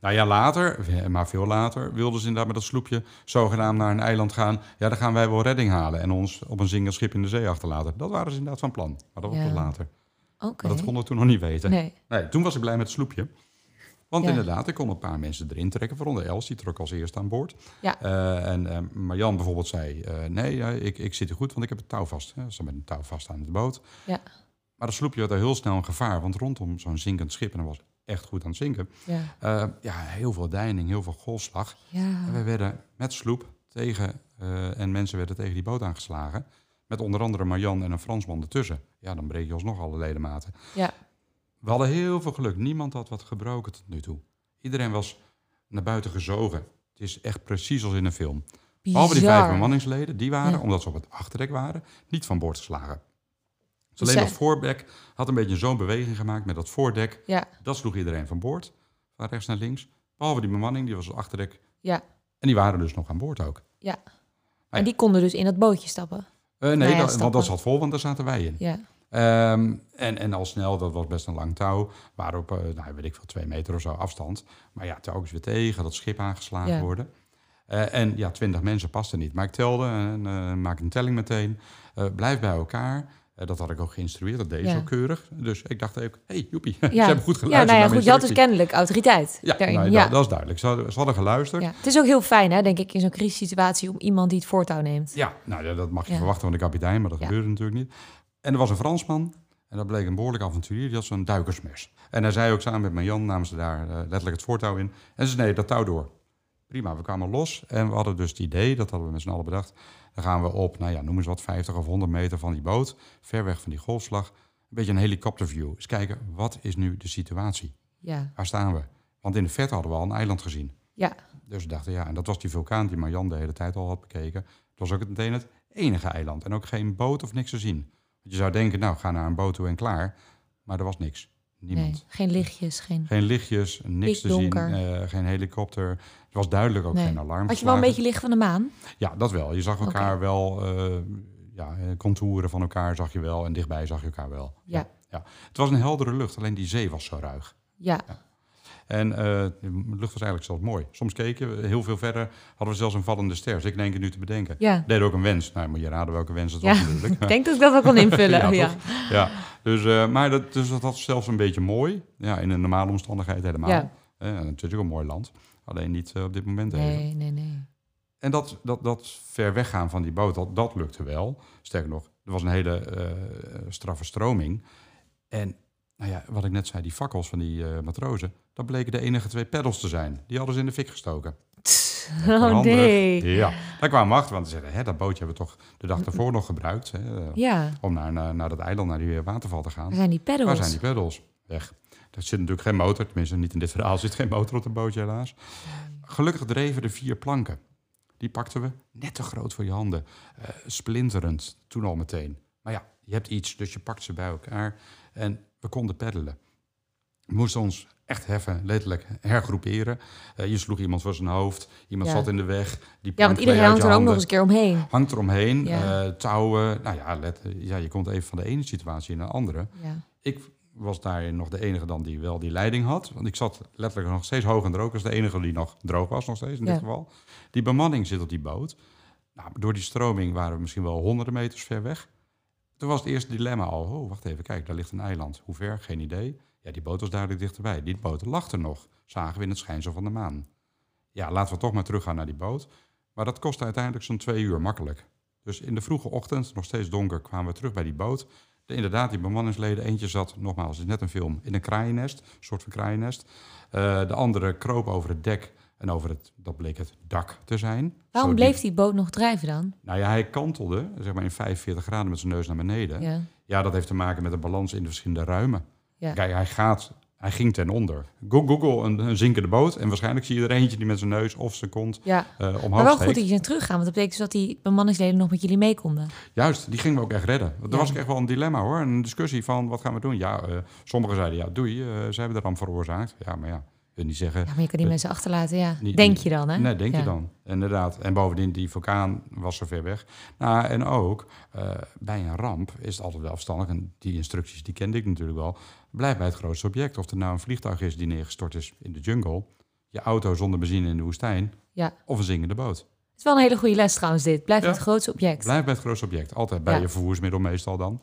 Nou ja, later, maar veel later, wilden ze inderdaad met dat sloepje zogenaamd naar een eiland gaan. Ja, dan gaan wij wel redding halen en ons op een zingend schip in de zee achterlaten. Dat waren ze inderdaad van plan, maar dat was ja. later. Dat konden we toen nog niet weten. Nee. nee. Toen was ik blij met het sloepje. Want inderdaad, ik kon een paar mensen erin trekken. Waaronder Els, die trok als eerste aan boord. Ja. Uh, en uh, Marjan bijvoorbeeld zei, uh, nee, ik, ik zit er goed, want ik heb het touw vast. Ze zat met een touw vast aan de boot. Ja. Maar dat sloepje had er heel snel een gevaar. Want rondom zo'n zinkend schip, en dat was echt goed aan het zinken... Ja, ja heel veel deining, heel veel golfslag. Ja. En we werden met sloep tegen, en mensen werden tegen die boot aangeslagen. Met onder andere Marjan en een Fransman ertussen. Ja, dan breek je alsnog alle ledematen. Ja. We hadden heel veel geluk. Niemand had wat gebroken tot nu toe. Iedereen was naar buiten gezogen. Het is echt precies als in een film. Bizar. Behalve die vijf bemanningsleden, die waren, omdat ze op het achterdek waren, niet van boord geslagen. Dus alleen dat voordek had een beetje zo'n beweging gemaakt met dat voordek. Ja. Dat sloeg iedereen van boord, van rechts naar links. Behalve die bemanning, die was op het achterdek. Ja. En die waren dus nog aan boord ook. Ja. En die konden dus in dat bootje stappen? Uh, nee, dat, want dat zat vol, want daar zaten wij in. Ja. Um, en, en al snel, dat was best een lang touw, waren op, uh, nou weet ik veel, twee meter of zo afstand. Maar ja, telkens weer tegen, dat schip aangeslagen worden. Uh, en ja, twintig mensen pasten niet. Maar ik telde en maak een telling meteen. blijf bij elkaar. Dat had ik ook geïnstrueerd, dat deed ja. zo keurig. Dus ik dacht even, hey, joepie, <laughs> ja. ze hebben goed geluisterd. Ja, nou ja, goed, je had dus kennelijk autoriteit. Ja, nou, ja. Dat, dat, is duidelijk. Ze hadden, ze hadden geluisterd. Het is ook heel fijn, hè, denk ik, in zo'n crisissituatie om iemand die het voortouw neemt. Ja, nou dat mag je verwachten van de kapitein, maar dat gebeurde natuurlijk niet. En er was een Fransman, en dat bleek een behoorlijk avonturier, die had zo'n duikersmes. En hij zei ook samen met Marjan, namen ze daar uh, letterlijk het voortouw in. En ze sneden dat touw door. Prima, we kwamen los en we hadden dus het idee, dat hadden we met z'n allen bedacht, dan gaan we op, nou ja, noem eens wat, 50 of 100 meter van die boot, ver weg van die golfslag, een beetje een helikopterview. Eens kijken, wat is nu de situatie? Ja. Waar staan we? Want in de verte hadden we al een eiland gezien. Ja. Dus we dachten, ja, en dat was die vulkaan die Marjan de hele tijd al had bekeken. Het was ook meteen het enige eiland en ook geen boot of niks te zien je zou denken, nou, ga naar een boot toe en klaar. Maar er was niks. Niemand. Nee, geen lichtjes, geen... Geen lichtjes, niks te zien, uh, geen helikopter. Er was duidelijk ook geen alarm. Had je wel een beetje licht van de maan? Ja, dat wel. Je zag elkaar wel, uh, ja, contouren van elkaar zag je wel. En dichtbij zag je elkaar wel. Ja. ja. Het was een heldere lucht, alleen die zee was zo ruig. ja. En uh, de lucht was eigenlijk zelfs mooi. Soms keken we heel veel verder, hadden we zelfs een vallende ster. Dus ik denk het nu te bedenken. Ja. Deed ook een wens. Nou, moet je raden welke wens het was natuurlijk. <laughs> ik denk dat ik dat wel kan <laughs> invullen. ja, ja. ja. Dus, uh, maar dat, dus dat was zelfs een beetje mooi. Ja, in een normale omstandigheid helemaal. Ja. Uh, het is natuurlijk een mooi land. Alleen niet op dit moment nee, even. Nee, nee, En dat, dat, dat ver weggaan van die boot, dat, dat lukte wel. Sterker nog, er was een hele straffe stroming. En nou ja, wat ik net zei, die fakkels van die matrozen, dat bleken de enige twee peddels te zijn. Die hadden ze in de fik gestoken. Oh nee. Ja, daar kwamen we achter, want ze zeiden, hè, dat bootje hebben we toch de dag ervoor nog gebruikt. Hè, ja. Om naar, naar, naar dat eiland, naar die waterval te gaan. Waar zijn die peddels? Waar zijn die peddels? Weg. Er zit natuurlijk geen motor, tenminste niet in dit verhaal zit geen motor op het bootje helaas. Gelukkig dreven er vier planken. Die pakten we net te groot voor je handen. Uh, splinterend, toen al meteen. Maar ja, je hebt iets, dus je pakt ze bij elkaar. En we konden peddelen. We moesten ons echt heffen, letterlijk hergroeperen. Uh, je sloeg iemand voor zijn hoofd, iemand zat in de weg. Die ja, want iedereen hangt er ook nog eens een keer omheen. Hangt er omheen, ja. uh, touwen. Nou ja, let, ja, je komt even van de ene situatie in een andere. Ja. Ik was daarin nog de enige dan die wel die leiding had. Want ik zat letterlijk nog steeds hoog en droog. als de enige die nog droog was, nog steeds in dit geval. Die bemanning zit op die boot. Nou, door die stroming waren we misschien wel honderden meters ver weg. Toen was het eerste dilemma al. Oh, wacht even, kijk, daar ligt een eiland. Hoe ver? Geen idee. Ja, die boot was duidelijk dichterbij. Die boot lag er nog. Zagen we in het schijnsel van de maan. Ja, laten we toch maar teruggaan naar die boot. Maar dat kostte uiteindelijk zo'n twee uur makkelijk. Dus in de vroege ochtend, nog steeds donker, kwamen we terug bij die boot. De, inderdaad, die bemanningsleden, eentje zat, nogmaals, het is net een film, in een kraaiennest. Een soort van kraaiennest. Uh, de andere kroop over het dek en over het, dat bleek het dak te zijn. Waarom bleef die boot nog drijven dan? Nou ja, hij kantelde zeg maar in 45 graden met zijn neus naar beneden. Ja, ja dat heeft te maken met de balans in de verschillende ruimen. Ja. Kijk, hij, gaat, hij ging ten onder. Google een, een zinkende boot en waarschijnlijk zie je er eentje die met zijn neus of zijn kont ja. uh, omhoog Maar wel goed dat je teruggaan, want dat betekent dus dat die bemanningsleden nog met jullie mee konden. Juist, die gingen we ook echt redden. Dat was echt wel een dilemma hoor, een discussie van wat gaan we doen? Ja, uh, sommigen zeiden ja, doei, uh, ze hebben de ramp veroorzaakt. Ja, maar ja, wil niet zeggen... Ja, maar je kan die mensen achterlaten, ja. denk je dan, hè? Nee, denk ja. je dan. Inderdaad. En bovendien, die vulkaan was zo ver weg. Nou, en ook, uh, bij een ramp is het altijd wel afstandig... en die instructies, die kende ik natuurlijk wel... blijf bij het grootste object. Of er nou een vliegtuig is die neergestort is in de jungle... je auto zonder benzine in de woestijn... Ja. of een zingende boot. Het is wel een hele goede les trouwens dit. Blijf bij het grootste object. Blijf bij het grootste object. Altijd bij je vervoersmiddel meestal dan.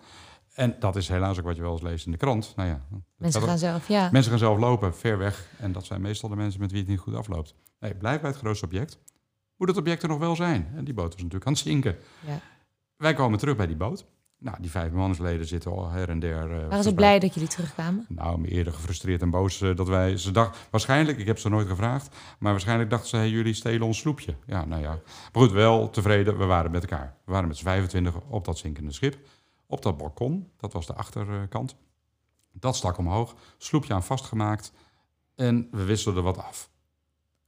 En dat is helaas ook wat je wel eens leest in de krant. Nou ja, mensen gaan zelf, ja. Mensen gaan zelf lopen, ver weg. En dat zijn meestal de mensen met wie het niet goed afloopt. Nee, blijf bij het grootste object. Moet het object er nog wel zijn? En die boot was natuurlijk aan het zinken. Ja. Wij komen terug bij die boot. Nou, die vijf mansleden zitten al her en der. Uh, Waren ze blij dat jullie terugkwamen? Nou, eerder gefrustreerd en boos dat wij... Ze dacht, waarschijnlijk, ik heb ze nooit gevraagd... maar waarschijnlijk dachten ze, hey, jullie stelen ons sloepje. Ja, nou ja. Maar goed, wel tevreden, we waren met elkaar. We waren met z'n 25 op dat zinkende schip. Op dat balkon, dat was de achterkant. Dat stak omhoog, sloepje aan vastgemaakt... en we wisselden wat af.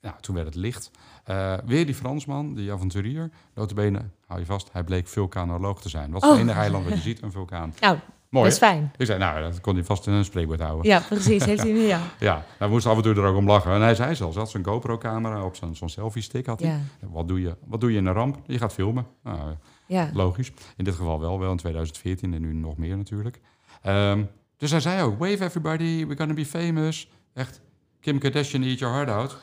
Ja, toen werd het licht. Uh, weer die Fransman, die avonturier. Notabene, hou je vast, hij bleek vulkanoloog te zijn. Wat is oh. het enige eiland wat je ziet, een vulkaan. <laughs> Nou, Mooi, dat is fijn. Ik zei, nou, dat kon hij vast in een spreekwoord houden. Ja, precies. Heeft hij <laughs> nu, ja. ja, nou, we moesten af en toe er ook om lachen. En hij zei zelfs, had zijn GoPro-camera op zo'n selfie-stick. Had hij. Ja. Wat, doe je, wat doe je in een ramp? Je gaat filmen. Nou, ja. Logisch. In dit geval wel, wel in 2014 en nu nog meer natuurlijk. Um, dus hij zei ook, wave everybody, we're gonna be famous. Echt, Kim Kardashian, eat your heart out.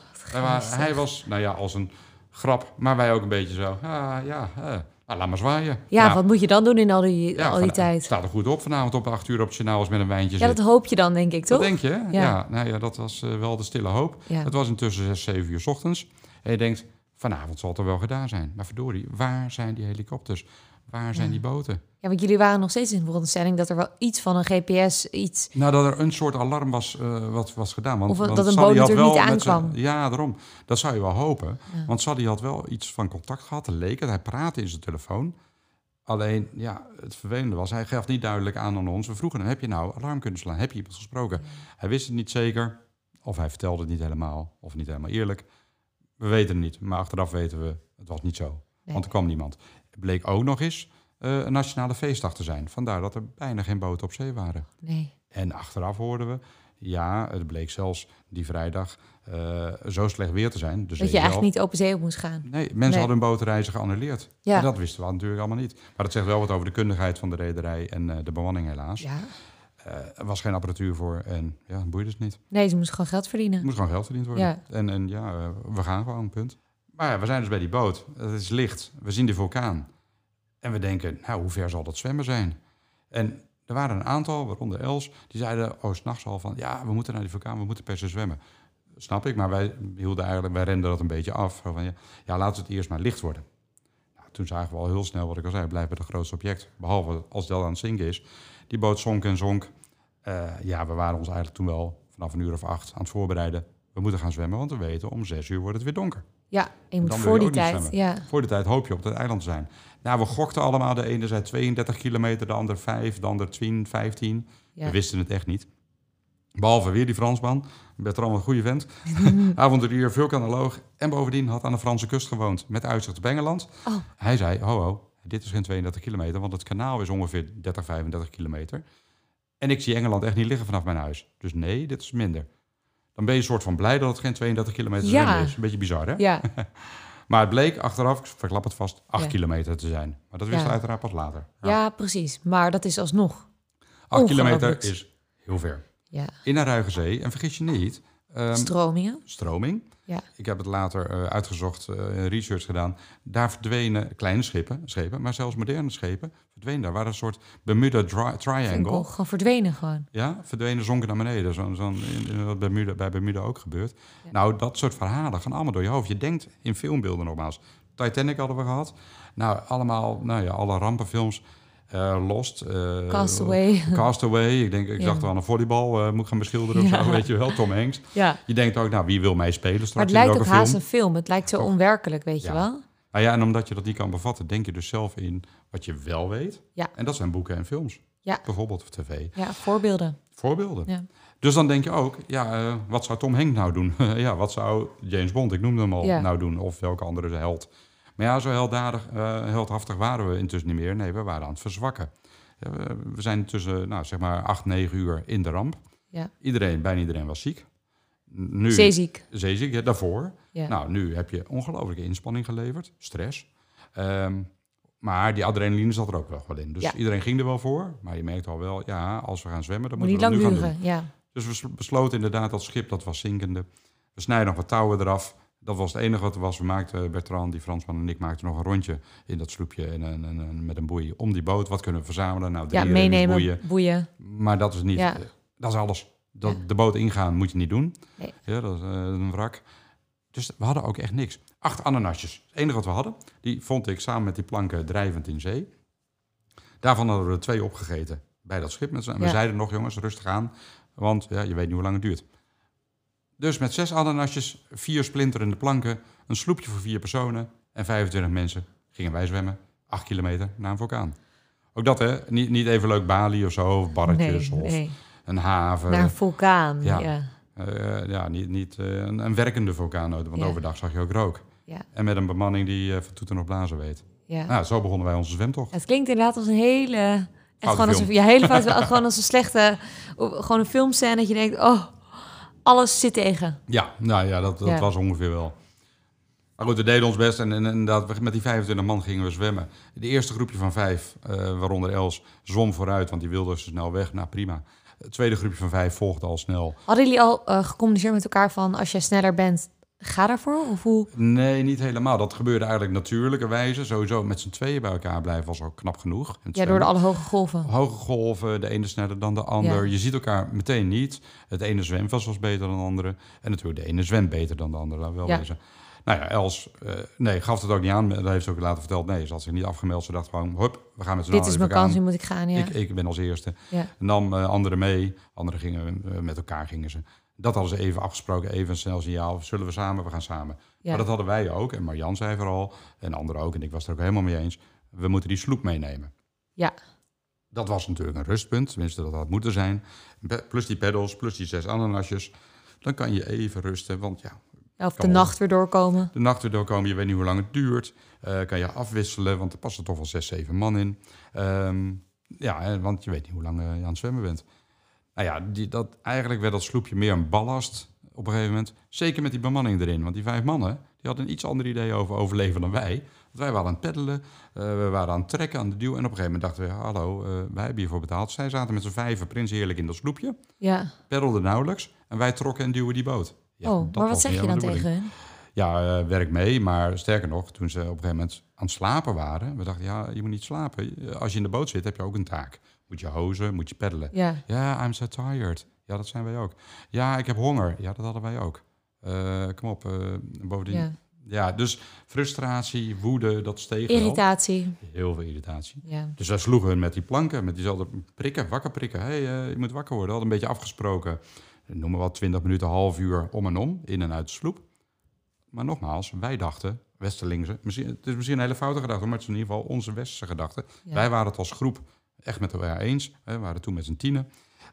Hij was, nou ja, als een grap, maar wij ook een beetje zo. Ah, ja, uh, nou, laat maar zwaaien. Ja, nou, wat moet je dan doen in al die, al die tijd? Staat er goed op vanavond op acht uur op het journaal met een wijntje Ja, dat hoop je dan, denk ik, toch? Dat denk je, ja. ja. nou ja, dat was uh, wel de stille hoop. Het was intussen zes, zeven uur s ochtends. En je denkt, vanavond zal het er wel gedaan zijn. Maar verdorie, waar zijn die helikopters? Waar zijn die boten? Ja, want jullie waren nog steeds in de veronderstelling dat er wel iets van een GPS, iets... Nou, dat er een soort alarm was uh, wat was gedaan. Want, of want dat een boot er niet aankwam. ja, daarom. Dat zou je wel hopen. Want Sadie had wel iets van contact gehad, leek het. Hij praatte in zijn telefoon. Alleen, ja, het vervelende was, hij gaf niet duidelijk aan aan ons. We vroegen hem, heb je nou alarm kunnen slaan? Heb je iemand gesproken? Hij wist het niet zeker, of hij vertelde het niet helemaal, of niet helemaal eerlijk. We weten het niet, maar achteraf weten we, het was niet zo. Want er kwam niemand bleek ook nog eens uh, een nationale feestdag te zijn. Vandaar dat er bijna geen boten op zee waren. Nee. En achteraf hoorden we, ja, het bleek zelfs die vrijdag uh, zo slecht weer te zijn. Dus dat je eigenlijk niet open zee op moest gaan. Nee, mensen hadden hun botenreizen geannuleerd. Ja. En dat wisten we natuurlijk allemaal niet. Maar dat zegt wel wat over de kundigheid van de rederij en uh, de bemanning helaas. Ja. er was geen apparatuur voor en ja, boeide het niet. Nee, ze moesten gewoon geld verdienen. Er moest gewoon geld verdiend worden. Ja. En, en ja, we gaan gewoon, punt. Maar ja, we zijn dus bij die boot. Het is licht. We zien de vulkaan. En we denken, nou, hoe ver zal dat zwemmen zijn? En er waren een aantal, waaronder Els, die zeiden, oh, s'nachts al van, ja, we moeten naar die vulkaan, we moeten per se zwemmen. Snap ik, maar wij hielden eigenlijk, wij renden dat een beetje af. Van, ja, laten we het eerst maar licht worden. Nou, toen zagen we al heel snel, wat ik al zei, blijven het grootste object. Behalve als al aan het zinken is. Die boot zonk en zonk. Uh, ja, we waren ons eigenlijk toen wel vanaf een uur of acht aan het voorbereiden. We moeten gaan zwemmen, want we weten, om zes uur wordt het weer donker. Ja, je moet voor die tijd. Ja. Voor de tijd hoop je op dat eiland te zijn. Nou, we gokten allemaal. De ene zei 32 kilometer, de ander 5, de ander 10, 15. We wisten het echt niet. Behalve weer die Fransman. Bertrand een goede vent. <laughs> Avonturier, vulkanoloog. En bovendien had aan de Franse kust gewoond. Met uitzicht op Engeland. Oh. Hij zei, ho ho, dit is geen 32 kilometer. Want het kanaal is ongeveer 30, 35 kilometer. En ik zie Engeland echt niet liggen vanaf mijn huis. Dus nee, dit is minder dan ben je een soort van blij dat het geen 32 kilometer ja. is. Een beetje bizar, hè? Ja. <laughs> maar het bleek achteraf, ik verklap het vast, 8 kilometer te zijn. Maar dat wist ja. uiteraard pas later. Ja. precies. Maar dat is alsnog 8 kilometer is heel ver. Ja. In een ruige zee. En vergis je niet... Um, Stromingen. Stroming. Ja. Ik heb het later uh, uitgezocht, uh, research gedaan. Daar verdwenen kleine schepen, schepen, maar zelfs moderne schepen verdwenen. Daar waren een soort Bermuda Triangle. Gewoon verdwenen gewoon. Ja, verdwenen, zonken naar beneden. Zo'n zo wat Bermuda, bij Bermuda ook gebeurt. Nou, dat soort verhalen gaan allemaal door je hoofd. Je denkt in filmbeelden nogmaals. Titanic hadden we gehad. Nou, allemaal, nou ja, alle rampenfilms uh, Lost. Uh, Castaway. Castaway. Ik denk, ik ja. dacht wel een volleybal uh, moet gaan beschilderen of zo, weet je wel. Tom Hanks. Ja. Je denkt ook, nou, wie wil mij spelen straks Maar het lijkt ook haast een film. Het lijkt zo onwerkelijk, weet je wel. Nou ja, en omdat je dat niet kan bevatten, denk je dus zelf in wat je wel weet. Ja. En dat zijn boeken en films. Ja. Bijvoorbeeld of tv. Ja, voorbeelden. Voorbeelden. Ja. Dus dan denk je ook, ja, wat zou Tom Hanks nou doen? <laughs> ja, wat zou James Bond, ik noemde hem al, nou doen? Of welke andere held? Maar ja, zo helddadig, heldhaftig waren we intussen niet meer. Nee, we waren aan het verzwakken. We zijn tussen, nou, zeg maar, acht, negen uur in de ramp. Ja. Iedereen, bijna iedereen was ziek. Nu, zeeziek. Zeeziek, ja, daarvoor. Ja. Nou, nu heb je ongelooflijke inspanning geleverd, stress. Um, maar die adrenaline zat er ook wel in. Dus iedereen ging er wel voor. Maar je merkt al wel, ja, als we gaan zwemmen, dan Moet moeten we niet lang duren, Ja. Dus we besloten inderdaad dat schip, dat was zinkende. We snijden nog wat touwen eraf. Dat was het enige wat er was. We maakten, Bertrand, die Fransman en ik, maakten nog een rondje in dat sloepje en, en, en, met een boei om die boot. Wat kunnen we verzamelen? Nou, ja, meenemen, boeien. boeien. Maar dat is niet, ja. dat is alles. Dat, De boot ingaan moet je niet doen. Nee. Ja, dat is uh, een wrak. Dus we hadden ook echt niks. Acht ananasjes. Het enige wat we hadden, die vond ik samen met die planken drijvend in zee. Daarvan hadden we er twee opgegeten bij dat schip. En we zeiden nog, jongens, rustig aan. Want ja, je weet niet hoe lang het duurt. Dus met zes ananasjes, vier splinterende planken, een sloepje voor vier personen en 25 mensen gingen wij zwemmen. Acht kilometer naar een vulkaan. Ook dat, hè? Niet, niet even leuk Bali of zo, of barretjes of een haven. Naar een vulkaan, ja. Ja, uh, ja niet, niet uh, een, een, werkende vulkaan, want overdag zag je ook rook. Ja. En met een bemanning die uh, van toeten nog blazen weet. Ja. Nou, zo begonnen wij onze zwemtocht. Het klinkt inderdaad als een hele... Echt gewoon als een, ja, hele fout, <laughs> gewoon als een slechte... Gewoon een filmscène dat je denkt, oh, alles zit tegen. Ja, nou ja, dat, dat was ongeveer wel. Maar goed, we deden ons best en, en inderdaad, met die 25 man gingen we zwemmen. De eerste groepje van vijf, uh, waaronder Els, zwom vooruit, want die wilde zo snel weg. Nou, prima. Het tweede groepje van vijf volgde al snel. Hadden jullie al uh, gecommuniceerd met elkaar van als jij sneller bent, ga daarvoor? Of hoe? Nee, niet helemaal. Dat gebeurde eigenlijk natuurlijke wijze. Sowieso met z'n tweeën bij elkaar blijven was al knap genoeg. Ja, door de alle hoge golven. Hoge golven, de ene sneller dan de ander. Je ziet elkaar meteen niet. Het ene zwemvast was beter dan de andere. En natuurlijk de ene zwemt beter dan de andere, laat wel ja. wezen. Nou ja, Els uh, nee, gaf het ook niet aan. Dat heeft ze ook later verteld. Nee, ze had zich niet afgemeld. Ze dacht gewoon, hup, we gaan met z'n allen Dit is mijn kans, nu moet ik gaan, ja. Ik, ik ben als eerste. Ja. Nam uh, anderen mee. Anderen gingen, uh, met elkaar gingen ze. Dat hadden ze even afgesproken, even een snel signaal. Zullen we samen? We gaan samen. Ja. Maar dat hadden wij ook. En Marjan zei vooral, en anderen ook. En ik was er ook helemaal mee eens. We moeten die sloep meenemen. Ja. Dat was natuurlijk een rustpunt. Tenminste, dat had moeten zijn. Plus die pedals, plus die zes ananasjes. Dan kan je even rusten. Want ja, of de nacht weer doorkomen. De nacht weer doorkomen, je weet niet hoe lang het duurt. Uh, kan je afwisselen, want er passen toch wel zes, zeven man in. Um, ja, want je weet niet hoe lang uh, je aan het zwemmen bent. Nou ja, die, dat, eigenlijk werd dat sloepje meer een ballast op een gegeven moment. Zeker met die bemanning erin. Want die vijf mannen, die hadden een iets ander idee over overleven dan wij. Want wij waren aan het peddelen, uh, we waren aan het trekken, aan de duw. En op een gegeven moment dachten we, hallo, wij hebben hiervoor betaald. Zij zaten met z'n vijven prins heerlijk in dat sloepje. Ja. Peddelden nauwelijks. En wij trokken en duwen die boot. Ja, oh, maar wat zeg je dan tegen hun? Ja, uh, werk mee. Maar sterker nog, toen ze op een gegeven moment aan het slapen waren... we dachten, ja, je moet niet slapen. Als je in de boot zit, heb je ook een taak. Moet je hozen, moet je peddelen. Ja, I'm so tired. Ja, dat zijn wij ook. Ja, ik heb honger. Ja, dat hadden wij ook. Uh, kom op, uh, bovendien... Ja. ja. dus frustratie, woede, dat steeg Irritatie. Heel veel irritatie. Ja. Dus wij sloegen hun met die planken, met diezelfde prikken, wakker prikken. Hé, hey, je moet wakker worden. Hadden een beetje afgesproken noem maar wat, 20 minuten, half uur om en om, in en uit de sloep. Maar nogmaals, wij dachten, Westerlingse, misschien, het is misschien een hele foute gedachte, maar het is in ieder geval onze westerse gedachte. Wij waren het als groep echt met elkaar eens. We waren toen met z'n tienen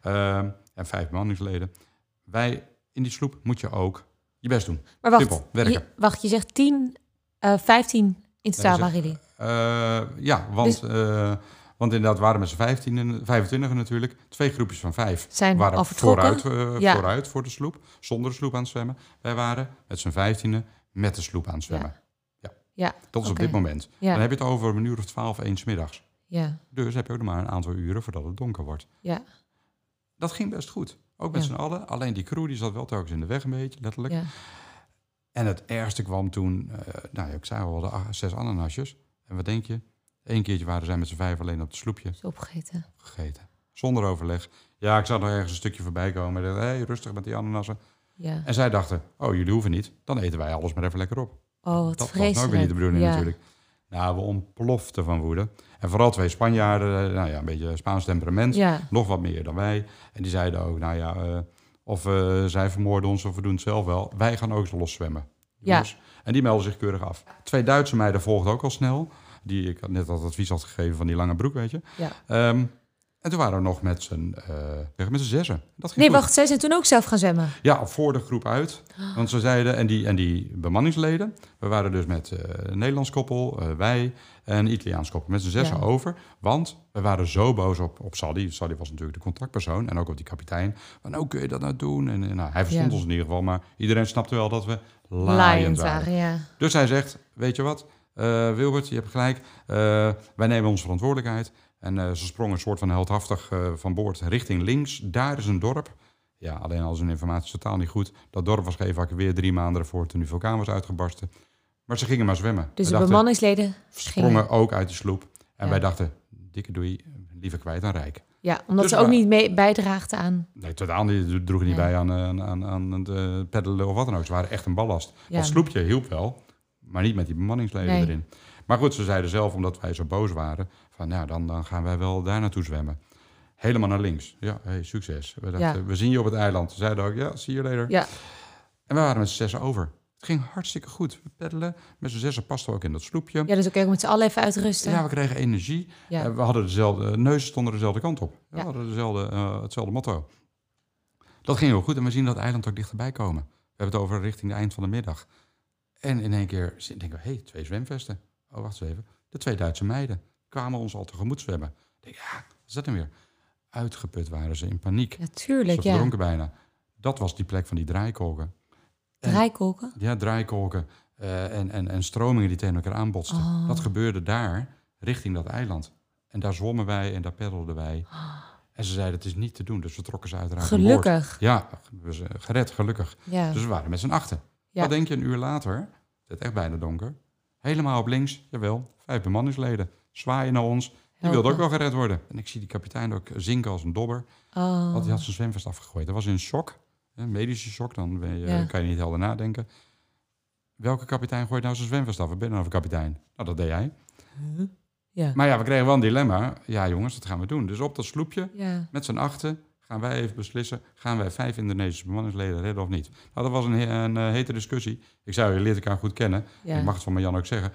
uh, en vijf bemanningsleden. Wij, in die sloep moet je ook je best doen. Maar wacht, Simpel, werken. Je, wacht, je zegt 10, uh, 15 in totaal waren jullie? Uh, ja, want... Dus... Uh, want inderdaad waren met z'n 15 en 25 natuurlijk. Twee groepjes van vijf Zijn waren vooruit, uh, vooruit voor de sloep. Zonder de sloep aan het zwemmen. Wij waren met z'n 15 met de sloep aan het zwemmen. Ja. ja. Dat is op dit moment. Dan heb je het over een uur of twaalf, één middags. Ja. Dus heb je ook nog maar een aantal uren voordat het donker wordt. Ja. Dat ging best goed. Ook met z'n allen. Alleen die crew die zat wel telkens in de weg een beetje, letterlijk. Ja. En het ergste kwam toen, uh, nou ik zei al, de zes ananasjes. En wat denk je? Eén keertje waren zij met z'n vijf alleen op het sloepje. opgegeten. Gegeten. Zonder overleg. Ja, ik zag nog ergens een stukje voorbij komen. Hé, hey, rustig met die ananassen. Ja. En zij dachten, oh, jullie hoeven niet. Dan eten wij alles maar even lekker op. Oh, wat Dat was ook weer niet de bedoeling natuurlijk. Nou, we ontploften van woede. En vooral twee Spanjaarden, eh, nou ja, een beetje Spaans temperament. Ja. Nog wat meer dan wij. En die zeiden ook, nou ja, uh, of uh, zij vermoorden ons of we doen het zelf wel. Wij gaan ook los zwemmen. Ja. En die melden zich keurig af. Twee Duitse meiden volgden ook al snel die ik net dat advies had gegeven van die lange broek, weet je. Ja. Ehm, en toen waren we nog met z'n uh, met zessen. Dat ging nee, wacht, zij zijn toen ook zelf gaan zwemmen? Ja, voor de groep uit. Want ze zeiden, en die, en die bemanningsleden, we waren dus met uh, een Nederlands koppel, uh, wij en een Italiaans koppel, met z'n zessen over. Want we waren zo boos op, op Sadie. Sadie was natuurlijk de contactpersoon en ook op die kapitein. Van, hoe kun je dat nou doen? En, nou, hij verstond ons in ieder geval, maar iedereen snapte wel dat we laaiend waren. Ja. Dus hij zegt, weet je wat, Wilbert, je hebt gelijk. Wij nemen onze verantwoordelijkheid. En uh, ze sprongen een soort van heldhaftig van boord richting links. Daar is een dorp. Ja, alleen al zijn informatie totaal niet goed. Dat dorp was geëvacueerd drie maanden ervoor toen die vulkaan was uitgebarsten. Maar ze gingen maar zwemmen. Dus de bemanningsleden sprongen ook uit de sloep. En wij dachten, dikke doei, liever kwijt dan rijk. Ja, omdat dus ze ook niet mee bijdraagden aan... Nee, totaal niet. droegen niet bij aan, aan, aan, aan het peddelen of wat dan ook. Ze waren echt een ballast. Ja. Dat sloepje hielp wel. Maar niet met die bemanningsleden erin. Maar goed, ze zeiden zelf, omdat wij zo boos waren, Van ja, dan, dan gaan wij wel daar naartoe zwemmen. Helemaal naar links. Ja, hey, succes. We, dachten, we zien je op het eiland. Ze zeiden ook, ja, zie je later. Ja. En we waren met z'n zessen over. Het ging hartstikke goed. We peddelen. Met z'n zessen pasten we ook in dat sloepje. Ja, dus kun je met z'n allen even uitrusten. Ja, we kregen energie. Ja. Eh, we hadden dezelfde... Neuzen stonden dezelfde kant op. We hadden dezelfde, uh, hetzelfde motto. Dat ging heel goed. En we zien dat eiland ook dichterbij komen. We hebben het over richting het eind van de middag. En in één keer denken we, hé, hey, twee zwemvesten. Oh, wacht eens even. De twee Duitse meiden kwamen ons al tegemoet zwemmen. Ik denk, ja, wat is dat dan weer? Uitgeput waren ze, in paniek. Natuurlijk, ze verdronken bijna. Dat was die plek van die draaikolken. Draaikolken? Ja, draaikolken. Uh, en, en, en stromingen die tegen elkaar aanbotsten. Oh. Dat gebeurde daar, richting dat eiland. En daar zwommen wij en daar peddelden wij. Oh. En ze zeiden, het is niet te doen. Dus we trokken ze uiteraard Gelukkig. Ja, we zijn gered, gelukkig. Ja. Dus we waren met z'n achten. Ja. Wat denk je, een uur later, het echt bijna donker, helemaal op links, jawel, vijf bemanningsleden, zwaaien naar ons. Die wilde ook wel gered worden. En ik zie die kapitein ook zinken als een dobber. Oh. Want hij had zijn zwemvest afgegooid. Dat was in shock, een medische shock, dan ben je, kan je niet helder nadenken. Welke kapitein gooit nou zijn zwemvest af? Ik ben nou een kapitein? Nou, dat deed jij. Ja. Maar ja, we kregen wel een dilemma. Ja, jongens, wat gaan we doen? Dus op dat sloepje, ja. met z'n achten, gaan wij even beslissen... gaan wij vijf Indonesische bemanningsleden redden of niet? Nou, dat was een, een, een hete discussie. Ik zei, je leert elkaar goed kennen. Ik mag het van Jan ook zeggen.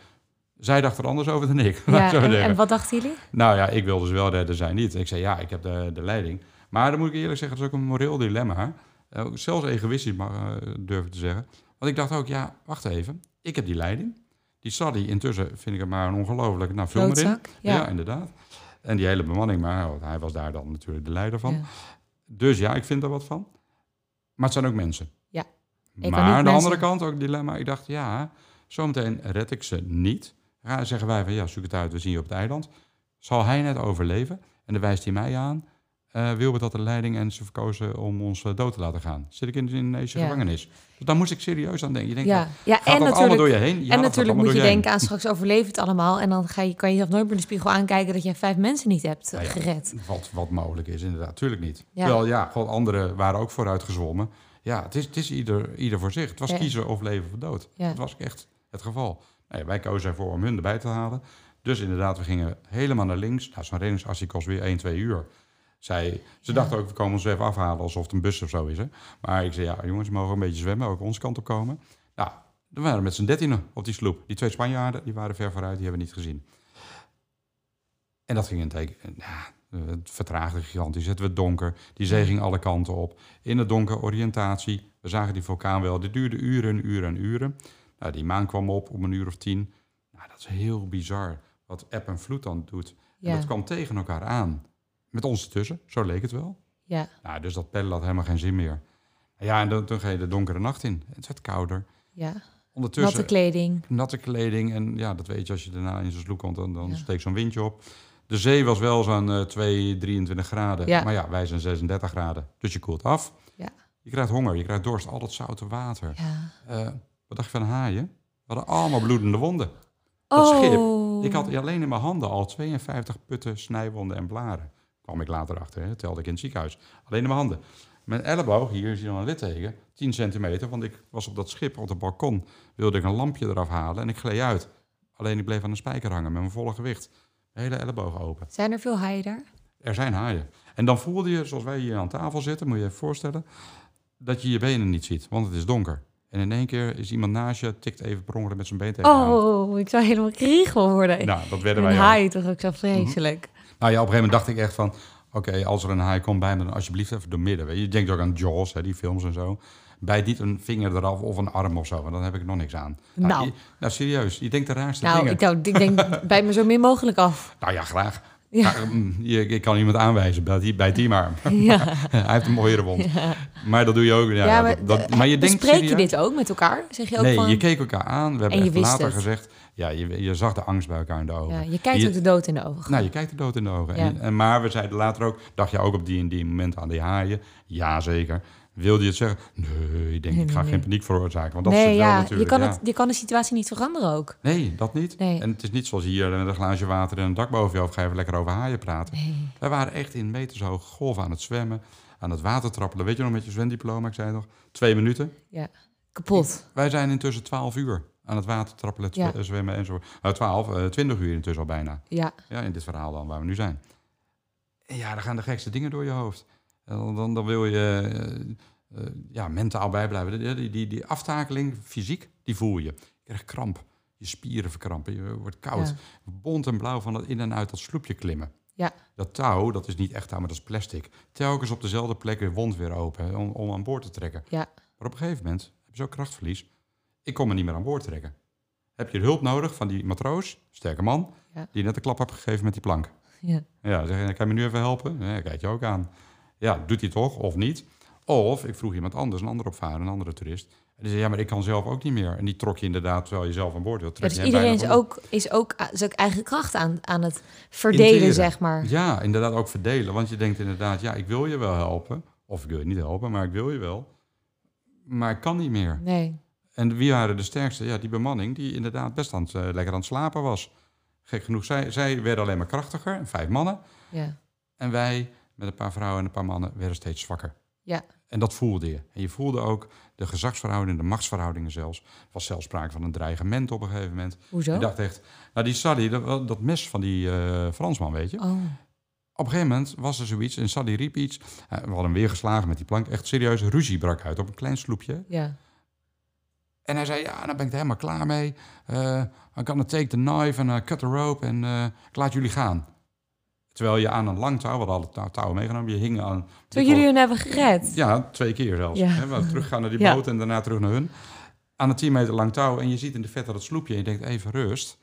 Zij dacht er anders over dan ik. <laughs> Ja, en, en, wat dachten jullie? Nou ja, ik wilde ze wel redden, zij niet. Ik zei, ja, ik heb de, de leiding. Maar dan moet ik eerlijk zeggen, dat is ook een moreel dilemma. Uh, zelfs egoïstisch, uh, durf ik te zeggen. Want ik dacht ook, ja, wacht even. Ik heb die leiding. Die Sadie, intussen vind ik hem maar een ongelooflijk... Nou, vul erin. Ja. ja. inderdaad. En die hele bemanning, maar hij was daar dan natuurlijk de leider van. Dus ja, ik vind er wat van. Maar het zijn ook mensen. Ja. maar aan de andere kant ook dilemma. Ik dacht, ja, zometeen red ik ze niet. Zeggen wij van, ja, zoek het uit, we zien je op het eiland. Zal hij net overleven? En dan wijst hij mij aan. Uh, Wilbert had de leiding en ze verkozen om ons eh, dood te laten gaan. Zit ik in de Indonesische gevangenis. Dus daar moest ik serieus aan denken. Je denkt, ja. ja, gaat en dat allemaal door je heen? Ja, en natuurlijk moet je denken aan straks overleven het allemaal. En dan ga je, kan je jezelf nooit meer in de spiegel aankijken dat je vijf mensen niet hebt nou gered. Wat, wat mogelijk is, inderdaad. Tuurlijk niet. Ja. Terwijl, ja, gewoon anderen waren ook vooruit gezwommen. Ja, het is, het is ieder, ieder voor zich. Het was kiezen of leven of dood. Dat was echt het geval. Nee, wij kozen ervoor om hun erbij te halen. Dus inderdaad, we gingen helemaal naar links. Nou, zo'n reddingsactie kost weer 1, 2 uur. Zij, ze dachten ook, we komen ons even afhalen alsof het een bus of zo is. Hè? Maar ik zei, ja jongens, we mogen een beetje zwemmen, ook onze kant op komen. Nou, we waren met z'n dertienen op die sloep. Die twee Spanjaarden, die waren ver vooruit, die hebben we niet gezien. En dat ging een teken, nou, het vertraagde gigantisch, het werd donker. Die zee ging alle kanten op. In het donker, oriëntatie. We zagen die vulkaan wel. Dit duurde uren en uren en uren. Nou, die maan kwam op om een uur of tien. Nou, dat is heel bizar wat eb en vloed dan doet. En dat kwam tegen elkaar aan. Met ons ertussen, zo leek het wel. Ja. Nou, dus dat peddelen had helemaal geen zin meer. Ja, en dan, dan ga je de donkere nacht in. Het werd kouder. Ja. Ondertussen, natte kleding. Natte kleding. En ja, dat weet je als je daarna in zo'n sloep komt, dan, dan steekt zo'n windje op. De zee was wel zo'n uh, 2, 23 graden. Ja. Maar ja, wij zijn 36 graden. Dus je koelt af. Ja. Je krijgt honger, je krijgt dorst, al dat zoute water. Ja. Uh, wat dacht je van haaien? We hadden allemaal bloedende wonden. Dat oh. schip. Ik had alleen in mijn handen al 52 putten, snijwonden en blaren kwam ik later achter, hè, telde ik in het ziekenhuis. Alleen in mijn handen. Mijn elleboog, hier zie je dan een litteken, 10 centimeter, want ik was op dat schip op het balkon, wilde ik een lampje eraf halen en ik gleed uit. Alleen ik bleef aan een spijker hangen met mijn volle gewicht. Mijn hele elleboog open. Zijn er veel haaien daar? Er zijn haaien. En dan voelde je, zoals wij hier aan tafel zitten, moet je je even voorstellen, dat je je benen niet ziet, want het is donker. En in één keer is iemand naast je, tikt even per ongeluk met zijn been tegen Oh, ik zou helemaal kriegel worden. Nou, dat werden wij Een haai toch ook zo vreselijk. Nou ja, op een gegeven moment dacht ik echt van... Oké, als er een haai komt bij me, dan alsjeblieft even door midden. Je denkt ook aan Jaws, hè, die films en zo. Bijt niet een vinger eraf of een arm of zo, want dan heb ik nog niks aan. Nou, nou, nou serieus, je denkt de raarste nou, dingen. Nou, ik, denk, <laughs> bijt me zo min mogelijk af. Nou ja, graag. Ja. Mm, ik kan iemand aanwijzen, bij bij die maar. <laughs> Ja. <laughs> Hij heeft een mooiere wond. Ja. Maar dat doe je ook. Ja, ja maar, dat, maar je denkt Spreek je dit ook met elkaar? Zeg je ook nee, van... je keek elkaar aan. We hebben later het. gezegd, ja, je, je zag de angst bij elkaar in de ogen. Ja, je kijkt ook de dood in de ogen. Nou, je kijkt de dood in de ogen. En, en, maar we zeiden later ook, dacht je ook op die en die moment aan die haaien? Ja, zeker. Wilde je het zeggen? Nee, ik denk, ik ga geen paniek veroorzaken. Want dat nee, is het wel natuurlijk. Je kan, het, je kan de situatie niet veranderen ook. Nee, dat niet. Nee. En het is niet zoals hier met een glaasje water en een dak boven je hoofd... ga je even lekker over haaien praten. Wij waren echt in metershoge golven aan het zwemmen, aan het water trappelen. Weet je nog met je zwemdiploma, ik zei nog, twee minuten. Ja, kapot. Wij zijn intussen twaalf uur aan het water trappelen, ja. zwemmen en zo. Nou, 12, 20 uur intussen al bijna. Ja. ja. In dit verhaal dan, waar we nu zijn. En ja, dan gaan de gekste dingen door je hoofd. Dan, dan, dan wil je uh, ja, mentaal bijblijven. Die, die, die, die aftakeling, fysiek, die voel je. Je krijgt kramp. Je spieren verkrampen. Je wordt koud. Ja. Bont en blauw van het in en uit dat sloepje klimmen. Ja. Dat touw, dat is niet echt touw, maar dat is plastic. Telkens op dezelfde plek weer wond weer open om, om aan boord te trekken. Ja. Maar op een gegeven moment heb je zo krachtverlies. Ik kon me niet meer aan boord trekken. Heb je hulp nodig van die matroos, sterke man, ja. die net een klap hebt gegeven met die plank. Ja. Ja, zeg je, kan je me nu even helpen? Ja, kijk je ook aan. Ja, doet hij toch of niet? Of ik vroeg iemand anders, een andere opvaarder, een andere toerist. En die zei, ja, maar ik kan zelf ook niet meer. En die trok je inderdaad, terwijl je zelf aan boord wilt trekken. dus iedereen is ook, is ook zijn eigen kracht aan, aan het verdelen, zeg maar. Ja, inderdaad ook verdelen. Want je denkt inderdaad, ja, ik wil je wel helpen. Of ik wil je niet helpen, maar ik wil je wel. Maar ik kan niet meer. Nee. En wie waren de sterkste? Ja, die bemanning die inderdaad best aan het, uh, lekker aan het slapen was. Gek genoeg, zij, zij werden alleen maar krachtiger, vijf mannen. Ja. En wij, met een paar vrouwen en een paar mannen, werden steeds zwakker. Ja. En dat voelde je. En je voelde ook de gezagsverhoudingen, de machtsverhoudingen zelfs. Er was zelfs sprake van een dreigement op een gegeven moment. Hoezo? Je dacht echt, nou die Sadi, dat, dat mes van die uh, Fransman, weet je. Oh. Op een gegeven moment was er zoiets en Sadi riep iets. Uh, we hadden weer geslagen met die plank. Echt serieus, ruzie brak uit op een klein sloepje. Ja. En hij zei, ja, dan ben ik er helemaal klaar mee. Uh, I gonna take the knife and uh, cut the rope en uh, ik laat jullie gaan. Terwijl je aan een lang touw, we hadden touw, touwen meegenomen, je hing aan... Toen jullie hun hebben gered? Ja, twee keer zelfs. Ja. Hè, we teruggaan naar die boot en daarna terug naar hun. Aan een 10 meter lang touw en je ziet in de vette dat sloepje en je denkt even rust.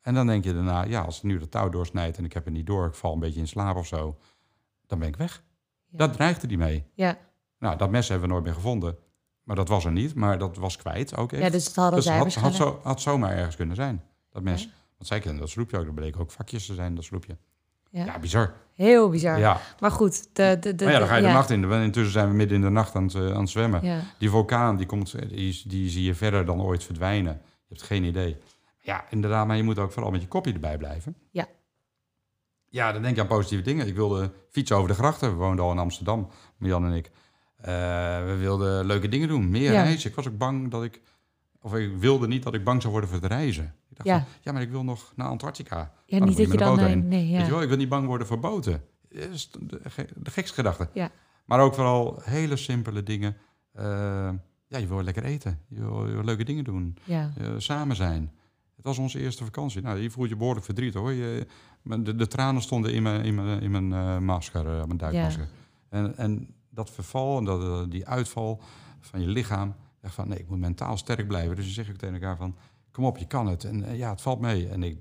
En dan denk je daarna, ja, als nu de touw doorsnijdt en ik heb het niet door, ik val een beetje in slaap of zo, dan ben ik weg. Ja. Dat dreigde die mee. Ja. Nou, dat mes hebben we nooit meer gevonden. Maar dat was er niet, maar dat was kwijt ook. Ja, dus het hadden dus zij had, had, zo, had zomaar ergens kunnen zijn, dat mes. Ja. Want zij kenden dat sloepje ook, er bleken ook vakjes te zijn, dat sloepje. Ja. Ja, bizar. Heel bizar. Ja. Maar goed, de, de, de, Maar ja, dan ga je de nacht in. Intussen zijn we midden in de nacht aan het, eh, aan het zwemmen. Die vulkaan, die, komt, die, die zie je verder dan ooit verdwijnen. Je hebt geen idee. Ja, inderdaad, maar je moet ook vooral met je kopje erbij blijven. Ja. Ja, dan denk je aan positieve dingen. Ik wilde fietsen over de grachten. We woonden al in Amsterdam, Jan en ik. Eh, we wilden leuke dingen doen, meer Ja. reizen. Ik was ook bang dat ik... Of ik wilde niet dat ik bang zou worden voor het reizen. Ik dacht, Ja. van, ja, maar ik wil nog naar Antarctica. Ja, dan niet dat je dan... Nee, nee, Weet je ja. wel, ik wil niet bang worden voor boten. Dat is de, ge- de gekste gedachte. Ja. Maar ook vooral hele simpele dingen. Eh, ja, je wil lekker eten. Je wil, je wil leuke dingen doen. ja. Eh, samen zijn. Het was onze eerste vakantie. Nou, je voelt je behoorlijk verdriet hoor. Je, de, de tranen stonden in mijn, in mijn, in mijn masker, mijn duikmasker. En, en dat verval en dat, eh, die uitval van je lichaam. Echt van, nee, ik moet mentaal sterk blijven. Dus dan zeg ik tegen elkaar van, kom op, je kan het. En eh, ja, het valt mee. En ik,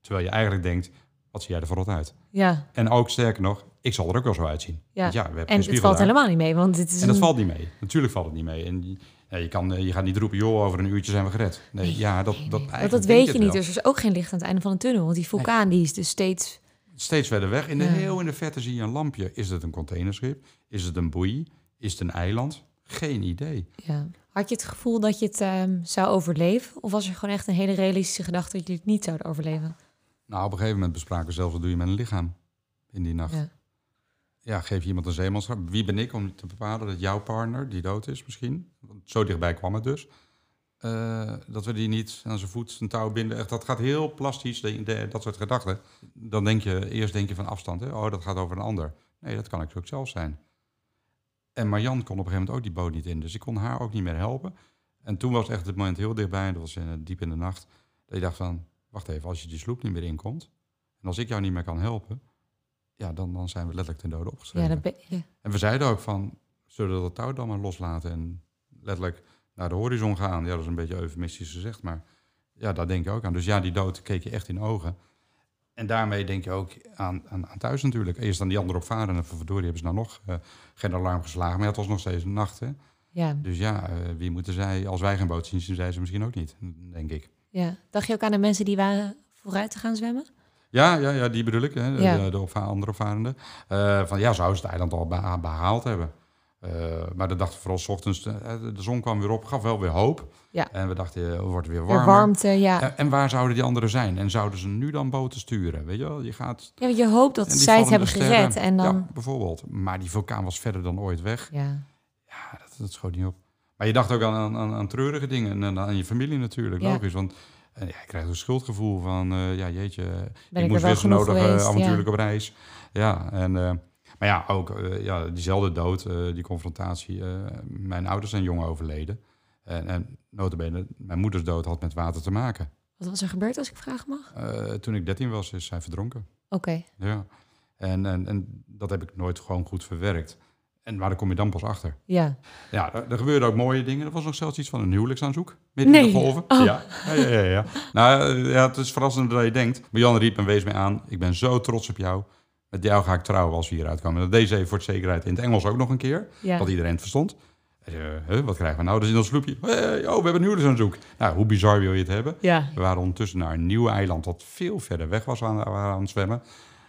terwijl je eigenlijk denkt, wat zie jij er verrot uit? ja. En ook sterker nog, ik zal er ook wel zo uitzien. Ja. Want ja, we hebben En het valt daar. helemaal niet mee, want dit is En dat een- valt niet mee. Natuurlijk valt het niet mee. En ja, je, kan, eh, je gaat niet roepen, joh, over een uurtje zijn we gered. Nee, ja, dat, dat, nee. dat weet je niet. Dus er is ook geen licht aan het einde van de tunnel. Want die vulkaan die is dus steeds... Steeds verder weg. In de Ja. heel in de verte zie je een lampje. Is het een containerschip? Is het een boei? Is het een eiland? Geen idee. Ja. Had je het gevoel dat je het ehm, zou overleven? Of was er gewoon echt een hele realistische gedachte dat je het niet zouden overleven? Nou, op een gegeven moment bespraken we zelfs wat doe je met een lichaam in die nacht. Ja, Ja. geef je iemand een zeemanschap. Wie ben ik om te bepalen dat jouw partner, die dood is misschien, want zo dichtbij kwam het dus, eh, dat we die niet aan zijn voet een touw binden. Echt, dat gaat heel plastisch, de, de- dat soort gedachten. Dan denk je, eerst denk je van afstand, hè? oh, dat gaat over een ander. Nee, dat kan ik ook zelf zijn. En Marjan kon op een gegeven moment ook die boot niet in, dus ik kon haar ook niet meer helpen. En toen was echt het moment heel dichtbij, dat was in, diep in de nacht, dat je dacht van, wacht even, als je die sloep niet meer inkomt, en als ik jou niet meer kan helpen, ja, dan, dan zijn we letterlijk ten dode Ja, opgeschreven. dat ben je. En we zeiden ook van, zullen we dat touw dan maar loslaten en letterlijk naar de horizon gaan? Ja, dat is een beetje eufemistisch gezegd, maar ja, daar denk je ook aan. Dus ja, die dood keek je echt in ogen. En daarmee denk je ook aan, aan, aan thuis natuurlijk. Eerst aan die andere opvarenden, van verdorie hebben ze nou nog eh, geen alarm geslagen. Maar ja, het was nog steeds een nacht, hè. Ja, Dus ja, eh, wie moeten zij, als wij geen boot zien, zien zij ze misschien ook niet, denk ik. ja. Dacht je ook aan de mensen die waren vooruit te gaan zwemmen? Ja, ja, ja die bedoel ik, hè, de, Ja. de, opva- andere opvarenden. Eh, van ja, zouden ze het eiland al beha- behaald hebben. Eh, maar de dag vooral 's ochtends, eh, de zon kwam weer op, gaf wel weer hoop. Ja. En we dachten, eh, het wordt weer De warmer. warmte, ja. En, en waar zouden die anderen zijn? En zouden ze nu dan boten sturen? Weet je wel, je gaat... Ja, je hoopt dat zij het hebben gered. En dan... Ja, bijvoorbeeld. Maar die vulkaan was verder dan ooit weg. Ja. Ja, dat, dat schoot niet op. Maar je dacht ook aan, aan, aan treurige dingen en aan je familie natuurlijk, logisch. Want ja, je krijgt een schuldgevoel van, ja jeetje, ben ik, moest weer zo nodig avontuurlijk op reis. Ja, en... maar ja, ook ja, diezelfde dood, die confrontatie. mijn ouders zijn jong overleden. En, en notabene, mijn moeders dood had met water te maken. Wat was er gebeurd als ik vragen mag? Uh, toen ik 13 was, is zij verdronken. Oké. Ja. En, en, en dat heb ik nooit gewoon goed verwerkt. En waar kom je dan pas achter? Ja. Ja, er, er gebeurden ook mooie dingen. Er was nog zelfs iets van een huwelijksaanzoek. Midden nee. in de golven. Oh. Ja. Ja, ja, ja, Nou, eh, ja, het is verrassend dat je denkt. Maar Jan riep en wees mij aan. Ik ben zo trots op jou. Met jou ga ik trouwen als we hieruit komen. Dat even voor de zekerheid in het Engels ook nog een keer. Ja. Dat iedereen het verstond. Uh, wat krijgen we nou? Dus in ons sloepje. Hey, oh, we hebben een huwelijksaanzoek. Nou, hoe bizar wil je het hebben? Ja. We waren ondertussen naar een nieuw eiland dat veel verder weg was aan, aan het zwemmen.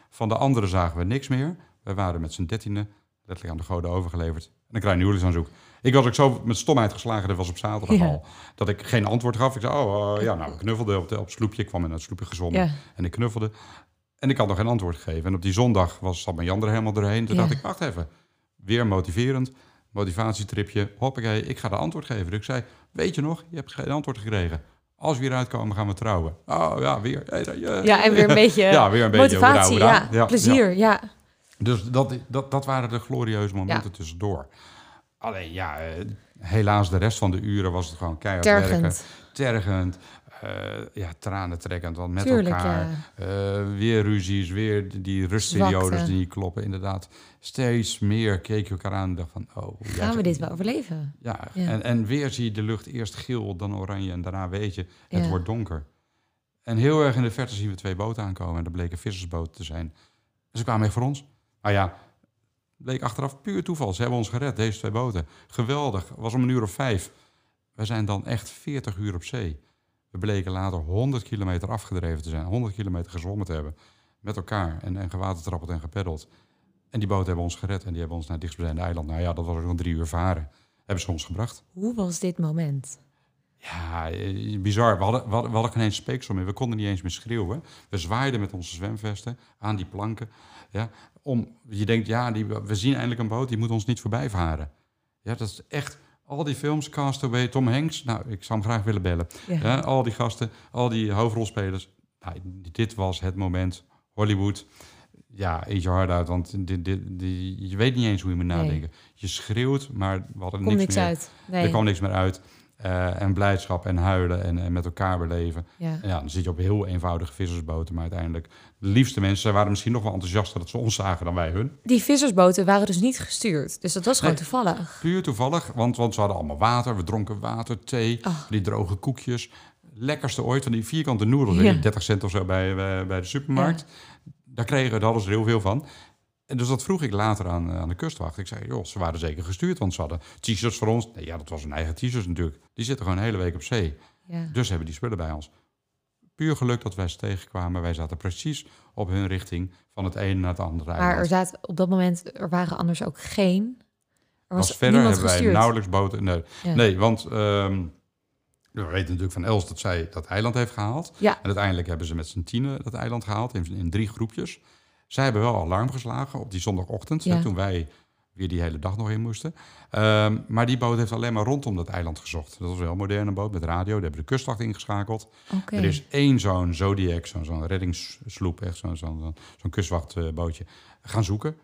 Van de anderen zagen we niks meer. We waren met z'n dertiende letterlijk aan de goden overgeleverd. En dan krijg je een huwelijksaanzoek. Ik was ook zo met stomheid geslagen, dat was op zaterdag al, dat ik geen antwoord gaf. Ik zei, oh uh, ja, nou, ik knuffelde op, de, op het sloepje. Ik kwam in het sloepje gezwommen en ik knuffelde. En ik had nog geen antwoord gegeven. En op die zondag was, zat mijn Jan er helemaal doorheen. Toen dacht ik, wacht even, weer motiverend motivatietripje. Hoppakee, ik ga de antwoord geven. Dus ik zei, weet je nog, je hebt geen antwoord gekregen. Als we hieruit komen, gaan we trouwen. Oh ja, weer. Ja, en weer een beetje <laughs> ja, weer een motivatie, beetje, ja, ja, plezier, ja. Dus dat, dat, dat waren de glorieuze momenten tussendoor. Alleen ja, eh, helaas de rest van de uren was het gewoon keihard tergend. werken. Tergend. Uh, ja, tranen trekkend, want met elkaar. Uh, weer ruzies, weer die rustperiodes die niet kloppen. Inderdaad, steeds meer keek je elkaar aan en dacht van... Oh, Gaan we dit wel overleven? Ja, En, en weer zie je de lucht eerst geel, dan oranje en daarna weet je, het wordt donker. En heel erg in de verte zien we twee boten aankomen en dat bleken vissersboten te zijn. En ze kwamen echt voor ons. Maar ja, bleek achteraf puur toeval. Ze hebben ons gered, deze twee boten. Geweldig, was om een uur of vijf. We zijn dan echt 40 uur op zee. We bleken later 100 kilometer afgedreven te zijn, 100 kilometer gezwommen te hebben. Met elkaar en, en gewatertrappeld en gepeddeld. En die boten hebben ons gered en die hebben ons naar het dichtstbijzijnde eiland. Nou ja, dat was ook nog drie uur varen. Hebben ze ons gebracht. Hoe was dit moment? Ja, eh, bizar. We hadden, we hadden, we hadden geen eens speeksel meer. We konden niet eens meer schreeuwen. We zwaaiden met onze zwemvesten aan die planken. Ja, om, je denkt, ja, die, we zien eindelijk een boot, die moet ons niet voorbij varen. Ja, dat is echt al die films, Castaway, Tom Hanks. Nou, ik zou hem graag willen bellen. Ja. al die gasten, al die hoofdrolspelers. Nou, dit was het moment. Hollywood. Ja, eet je hard uit, want dit, dit, je weet niet eens hoe je moet nadenken. Je schreeuwt, maar we hadden niks, niks, meer. Uit. Nee. Er kwam niks meer uit. Uh, en blijdschap en huilen en, en met elkaar beleven. Ja. ja. dan zit je op heel eenvoudige vissersboten. Maar uiteindelijk, de liefste mensen waren misschien nog wel enthousiaster dat ze ons zagen dan wij hun. Die vissersboten waren dus niet gestuurd. Dus dat was gewoon toevallig. Puur toevallig, want, want ze hadden allemaal water. We dronken water, thee, die droge koekjes. Lekkerste ooit van die vierkante noedels. Ja. 30 cent of zo bij, bij, bij de supermarkt. Daar kregen we, daar hadden ze er heel veel van. En dus dat vroeg ik later aan, eh, aan de kustwacht. Ik zei, joh, ze waren zeker gestuurd, want ze hadden t-shirts voor ons. Nee, ja, dat was hun eigen t-shirts natuurlijk. Die zitten gewoon een hele week op zee. Ja. Dus hebben die spullen bij ons. Puur geluk dat wij ze tegenkwamen. Wij zaten precies op hun richting van het ene naar het andere Maar er zaten op dat moment, er waren anders ook geen... Er was, verder hebben wij nauwelijks boten... Nee, nee want... Um, we weten natuurlijk van Els dat zij dat eiland heeft gehaald. Ja. En uiteindelijk hebben ze met z'n tienen dat eiland gehaald in, in drie groepjes. Zij hebben wel alarm geslagen op die zondagochtend, toen wij weer die hele dag nog in moesten. Ehm, maar die boot heeft alleen maar rondom dat eiland gezocht. Dat was wel een moderne boot met radio. Daar hebben de kustwacht ingeschakeld. Er is één zo'n Zodiac, zo'n reddingssloep, echt zo'n zo'n zo'n kustwachtbootje, gaan zoeken.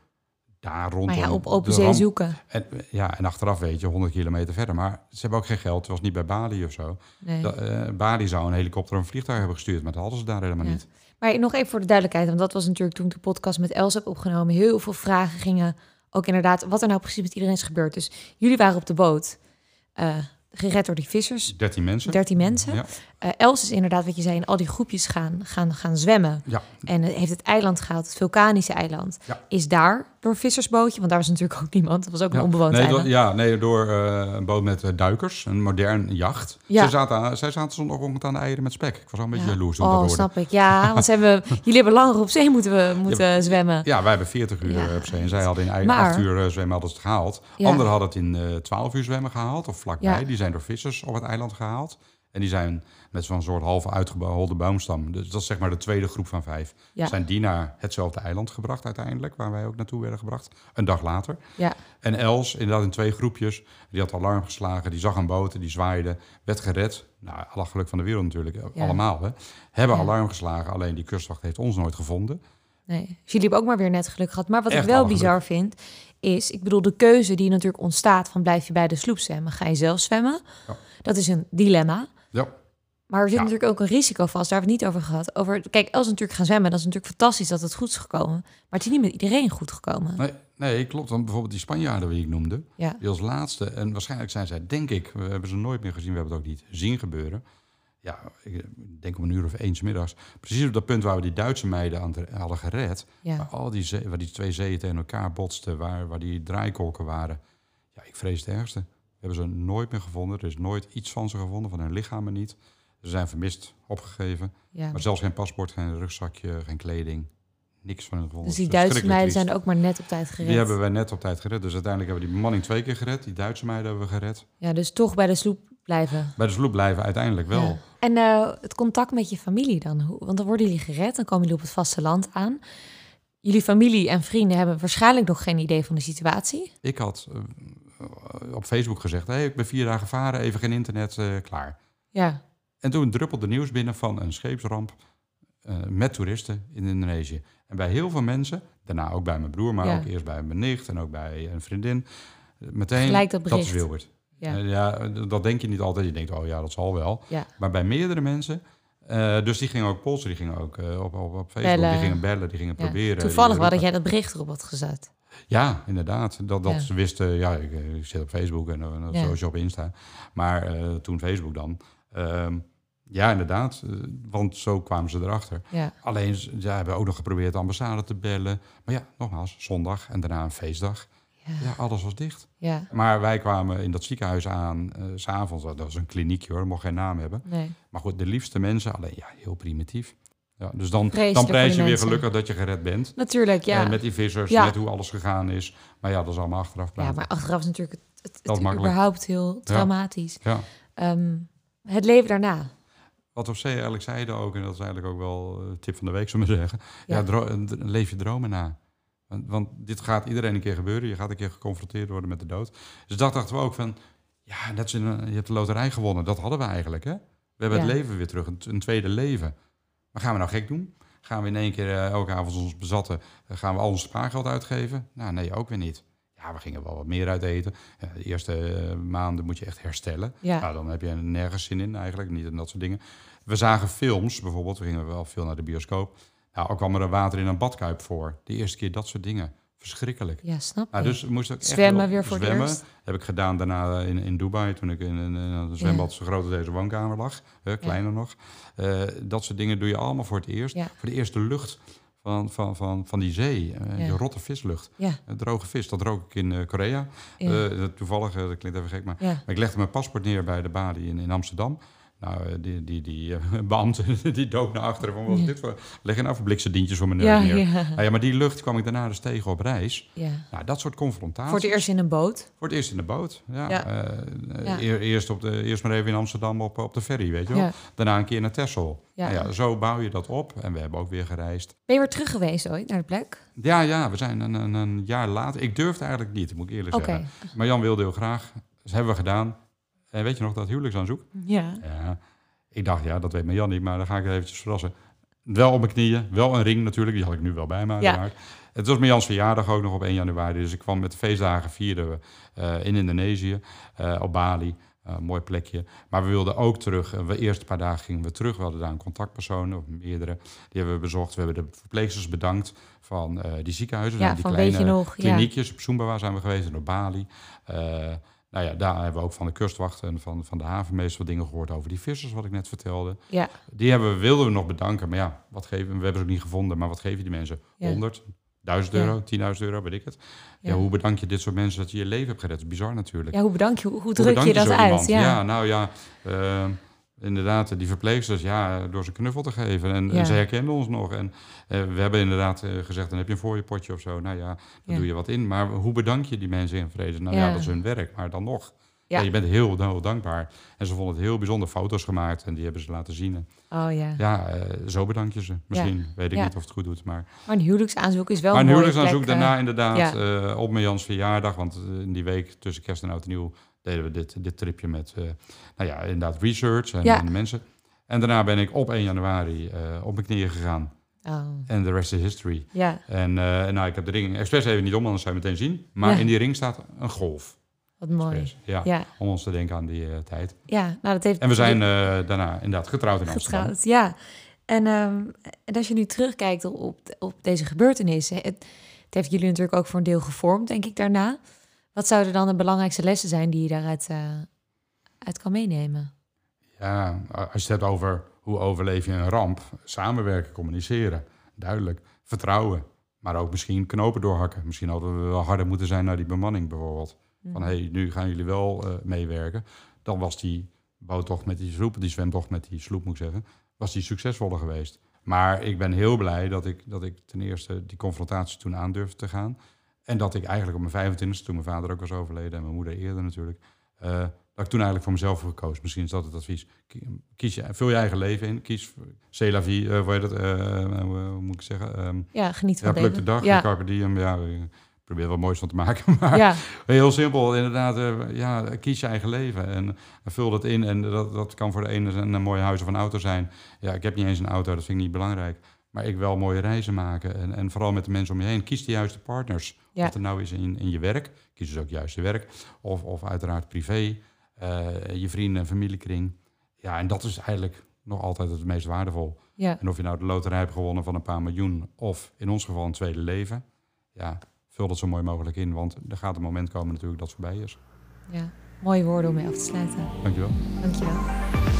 Daar rondom. Maar ja, op open zee zoeken. En, ja, en achteraf weet je, 100 kilometer verder. Maar ze hebben ook geen geld. Het was niet bij Bali of zo. Nee. Eh, Bali zou een helikopter of een vliegtuig hebben gestuurd, maar dat hadden ze daar helemaal niet. Maar nog even voor de duidelijkheid, want dat was natuurlijk toen ik de podcast met Els heb opgenomen. Heel veel vragen gingen ook inderdaad wat er nou precies met iedereen is gebeurd. Dus jullie waren op de boot. Uh, gered door die vissers. 13 mensen. 13 mensen. Ja. Uh, Els is inderdaad, wat je zei, in al die groepjes gaan, gaan, gaan zwemmen. Ja. En heeft het eiland gehaald, het vulkanische eiland. Ja. Is daar door vissersbootje, want daar was natuurlijk ook niemand. Het was ook een onbewoond nee, eiland. ja, nee, door uh, een boot met uh, duikers, een modern jacht. Ja. Zij, zaten, zij zaten zondagochtend aan de eieren met spek. Ik was al een beetje jaloers toen oh, dat snap ik. Ja, <laughs> want ze hebben, jullie hebben langer op zee moeten, we, moeten zwemmen. Ja, wij hebben 40 uur op zee. En zij hadden in eigen 8 uur zwemmen hadden ze het gehaald. Anderen hadden het in 12 uur zwemmen gehaald, of vlakbij. Die zijn door vissers op het eiland gehaald. En die zijn met zo'n soort halve uitgeholde boomstam. Dus dat is zeg maar de tweede groep van vijf. Zijn die naar hetzelfde eiland gebracht uiteindelijk, waar wij ook naartoe werden gebracht. Een dag later. Ja. En Els, inderdaad in twee groepjes, die had alarm geslagen, die zag een boot, die zwaaide, werd gered. Nou, alle geluk van de wereld natuurlijk, allemaal. Hè. Hebben alarm geslagen, alleen die kustwacht heeft ons nooit gevonden. Nee, dus jullie hebben ook maar weer net geluk gehad. Maar wat ik wel bizar vind, is, ik bedoel, de keuze die natuurlijk ontstaat van blijf je bij de sloep zwemmen, ga je zelf zwemmen? Ja. Dat is een dilemma. Ja. Maar er zit natuurlijk ook een risico vast, daar hebben we het niet over gehad. Over, kijk, Els natuurlijk gaan zwemmen, dat is natuurlijk fantastisch dat het goed is gekomen. Maar het is niet met iedereen goed gekomen. Nee, nee klopt. Want bijvoorbeeld die Spanjaarden die ik noemde, ja. die als laatste, en waarschijnlijk zijn zij, denk ik, we hebben ze nooit meer gezien, we hebben het ook niet zien gebeuren. Ja, ik denk om een uur of eens middags. Precies op dat punt waar we die Duitse meiden aan hadden gered. Ja. Waar, al die, waar die twee zeeën tegen elkaar botsten, waar, waar die draaikolken waren. Ja, ik vrees het ergste. Hebben ze nooit meer gevonden. Er is nooit iets van ze gevonden, van hun lichamen niet. Ze zijn vermist, opgegeven. Maar zelfs geen paspoort, geen rugzakje, geen kleding. Niks van hun gevonden. Dus die Duitse meiden zijn ook maar net op tijd gered? Die hebben wij net op tijd gered. Dus uiteindelijk hebben we die bemanning twee keer gered. Die Duitse meiden hebben we gered. Ja, dus toch bij de sloep blijven? Bij de sloep blijven, uiteindelijk wel. En uh, het contact met je familie dan? Want dan worden jullie gered, dan komen jullie op het vasteland aan. Jullie familie en vrienden hebben waarschijnlijk nog geen idee van de situatie. Ik had uh, op Facebook gezegd, hey, ik ben vier dagen varen, even geen internet, uh, klaar. Ja. En toen druppelde nieuws binnen van een scheepsramp uh, met toeristen in Indonesië. En bij heel veel mensen, daarna ook bij mijn broer, maar ook eerst bij mijn nicht en ook bij een vriendin, meteen, Gelijk dat, dat is Wilbert. Ja. Uh, ja, dat denk je niet altijd. Je denkt, oh ja, dat zal wel. Ja. Maar bij meerdere mensen, uh, dus die gingen ook polsen, die gingen ook uh, op, op, op Facebook, bellen. die gingen bellen, die gingen proberen. Toevallig dat jij dat bericht erop had gezet. Ja, inderdaad. Dat, dat ze wisten, ja, ik, ik, zit op Facebook en uh, ja. sowieso op Insta. Maar toen Facebook dan. Ehm, ja, inderdaad. Want zo kwamen ze erachter. Ja. Alleen, ja, hebben ook nog geprobeerd de ambassade te bellen. Maar ja, nogmaals, zondag en daarna een feestdag. Ja. alles was dicht. Ja. Maar wij kwamen in dat ziekenhuis aan, uh, s'avonds. Dat was een kliniekje hoor, dat mocht geen naam hebben. Nee. Maar goed, de liefste mensen, alleen ja, heel primitief. Ja, dus dan, dan prijs je weer gelukkig dat je gered bent. Natuurlijk, ja. En met die vissers, ja. met hoe alles gegaan is. Maar ja, dat is allemaal achteraf praten. Ja, maar achteraf is natuurlijk het, het, het überhaupt heel traumatisch. Ja. Um, het leven daarna. Wat we eigenlijk zeiden ook, en dat is eigenlijk ook wel een tip van de week, zullen we zeggen. Ja, ja leef je dromen na. Want, want, dit gaat iedereen een keer gebeuren. Je gaat een keer geconfronteerd worden met de dood. Dus dat dachten we ook van, ja, net je hebt de loterij gewonnen. Dat hadden we eigenlijk, hè? We hebben het leven weer terug, een, tweede leven. Maar gaan we nou gek doen? Gaan we in één keer uh, elke avond ons bezatten, uh, gaan we al ons spaargeld uitgeven? Nou, nee, ook weer niet. Ja, we gingen wel wat meer uit eten. Uh, de eerste maanden moet je echt herstellen. Ja. Nou, dan heb je nergens zin in eigenlijk, niet en dat soort dingen. We zagen films bijvoorbeeld, we gingen wel veel naar de bioscoop. Nou, ook kwam er water in een badkuip voor. De eerste keer dat soort dingen. Verschrikkelijk. Ja, snap nou, dus moest ik zwemmen weer voor zwemmen. Het heb ik gedaan daarna in, in Dubai, toen ik in, een zwembad zo groot als deze woonkamer lag. Hè, kleiner nog. Uh, dat soort dingen doe je allemaal voor het eerst. Voor de eerste lucht van, van, van, van die zee. Uh, Die rotte vislucht. droge vis, dat rook ik in uh, Korea. toevallig, dat klinkt even gek, maar, maar, ik legde mijn paspoort neer bij de balie in, in Amsterdam. Nou, eh, die, die, die <laughs> beambte <laughs> die dook naar achteren van wat is dit voor... Leg een afblikse voor mijn neus ja, neer. Ja. Nou ja, maar die lucht kwam ik daarna dus tegen op reis. Ja. Nou, dat soort confrontaties. Voor het eerst in een boot? Voor het eerst in de boot, ja. Uh, eerst, op de, eerst maar even in Amsterdam op, op de ferry, weet je wel. Daarna een keer naar Texel. Ja. Nou ja, zo bouw je dat op. En we hebben ook weer gereisd. Ben je weer terug geweest ooit naar de plek? Ja, ja. We zijn een, een, een jaar later. Ik durfde eigenlijk niet, moet ik eerlijk okay. zeggen. Maar Jan wilde heel graag. Dus hebben we gedaan. En weet je nog dat huwelijksaanzoek? Ja. Ja. Ik dacht, ja, dat weet mijn Jan niet, maar dan ga ik het eventjes verrassen. Wel op mijn knieën, wel een ring natuurlijk, die had ik nu wel bij me Ja. Het was mijn Jans verjaardag ook nog op 1 januari, dus ik kwam met de feestdagen vierden we uh, in Indonesië, uh, op Bali. Uh, mooi plekje. Maar we wilden ook terug. De eerste paar dagen gingen we terug. We hadden daar een contactpersoon, of meerdere. Die hebben we bezocht. We hebben de verpleegsters bedankt van die ziekenhuizen. Ja, die van kleine nog, kliniekjes. Op Sumbawa zijn we geweest en op Bali. Nou ja, daar hebben we ook van de kustwacht en van, van de havenmeester wat dingen gehoord over die vissers, wat ik net vertelde. Ja. Die hebben we, wilden we nog bedanken, maar ja, wat geven we? We hebben ze ook niet gevonden, maar wat geven die mensen? 100, 1000 euro, 10.000 euro, weet ik het. Ja. hoe bedank je dit soort mensen dat je je leven hebt gered? Dat is bizar natuurlijk. Ja, hoe bedank je, hoe, hoe druk je dat uit? Ja. ja. nou ja, uh, inderdaad, die verpleegsters, ja, door ze knuffel te geven. En, ze herkenden ons nog. En uh, we hebben inderdaad uh, gezegd, dan heb je een voor je potje of zo. Nou ja, dan doe je wat in. Maar hoe bedank je die mensen in vrede? Nou ja, dat is hun werk, maar dan nog. Ja. je bent heel, heel dankbaar. En ze vonden het heel bijzonder foto's gemaakt en die hebben ze laten zien. Oh ja. Ja, uh, zo bedank je ze. Misschien weet ik niet of het goed doet, maar... Maar een huwelijksaanzoek is wel Maar een huwelijksaanzoek daarna inderdaad op mijn Jans verjaardag. Want in die week tussen kerst en oud en nieuw deden we dit, dit tripje met, nou ja, inderdaad research en, en mensen. En daarna ben ik op 1 januari op mijn knieën gegaan. Oh. En de rest is history. Ja. En nou, ik heb de ring expres even niet om, anders zou je meteen zien. Maar in die ring staat een golf. Wat mooi. Ja, om ons te denken aan die uh, tijd. Ja, nou dat heeft... En we zijn uh, daarna inderdaad getrouwd in Amsterdam. Getrouwd, ja. En, um, en als je nu terugkijkt op, op deze gebeurtenissen... Het, het, heeft jullie natuurlijk ook voor een deel gevormd, denk ik, daarna. Wat zouden dan de belangrijkste lessen zijn die je daaruit uh, uit kan meenemen? Ja, als je het hebt over hoe overleef je een ramp... samenwerken, communiceren, duidelijk. Vertrouwen, maar ook misschien knopen doorhakken. Misschien hadden we wel harder moeten zijn naar die bemanning bijvoorbeeld. Van hé, hey, nu gaan jullie wel uh, meewerken. Dan was die bouwtocht met die sloep, die zwemtocht met die sloep moet ik zeggen, was die succesvoller geweest. Maar ik ben heel blij dat ik, dat ik ten eerste die confrontatie toen aandurfde te gaan. En dat ik eigenlijk op mijn 25e, toen mijn vader ook was overleden en mijn moeder eerder natuurlijk, uh, dat ik toen eigenlijk voor mezelf heb gekozen. Misschien is dat het advies. Kies je, vul je eigen leven in. Kies c'est la vie, uh, hoe, dat, hoe moet ik zeggen? Um, ja, geniet van ja, pluk de dag, ja. carpe diem. Ja, probeer wat moois van te maken. <laughs> Maar ja. heel simpel, inderdaad, ja, kies je eigen leven en vul dat in. En dat, dat kan voor de ene een, een mooi huis of een auto zijn. Ja, ik heb niet eens een auto, dat vind ik niet belangrijk. Maar ik wil mooie reizen maken en, en vooral met de mensen om je heen. Kies de juiste partners. Ja. Wat er nou is in, in je werk. Kies dus ook juist je werk. Of, of uiteraard privé, uh, je vrienden en familiekring. Ja, en dat is eigenlijk nog altijd het meest waardevol. Ja. En of je nou de loterij hebt gewonnen van een paar miljoen... of in ons geval een tweede leven... ja, vul dat zo mooi mogelijk in. Want er gaat een moment komen natuurlijk dat het voorbij is. Ja, mooie woorden om mee af te sluiten. Dankjewel. Dankjewel.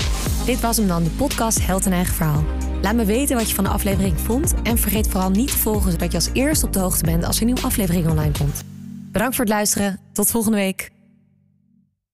Dit was hem dan, de podcast Held en Eigen Verhaal. Laat me weten wat je van de aflevering vond. En vergeet vooral niet te volgen, zodat je als eerste op de hoogte bent als er een nieuwe aflevering online komt. Bedankt voor het luisteren. Tot volgende week.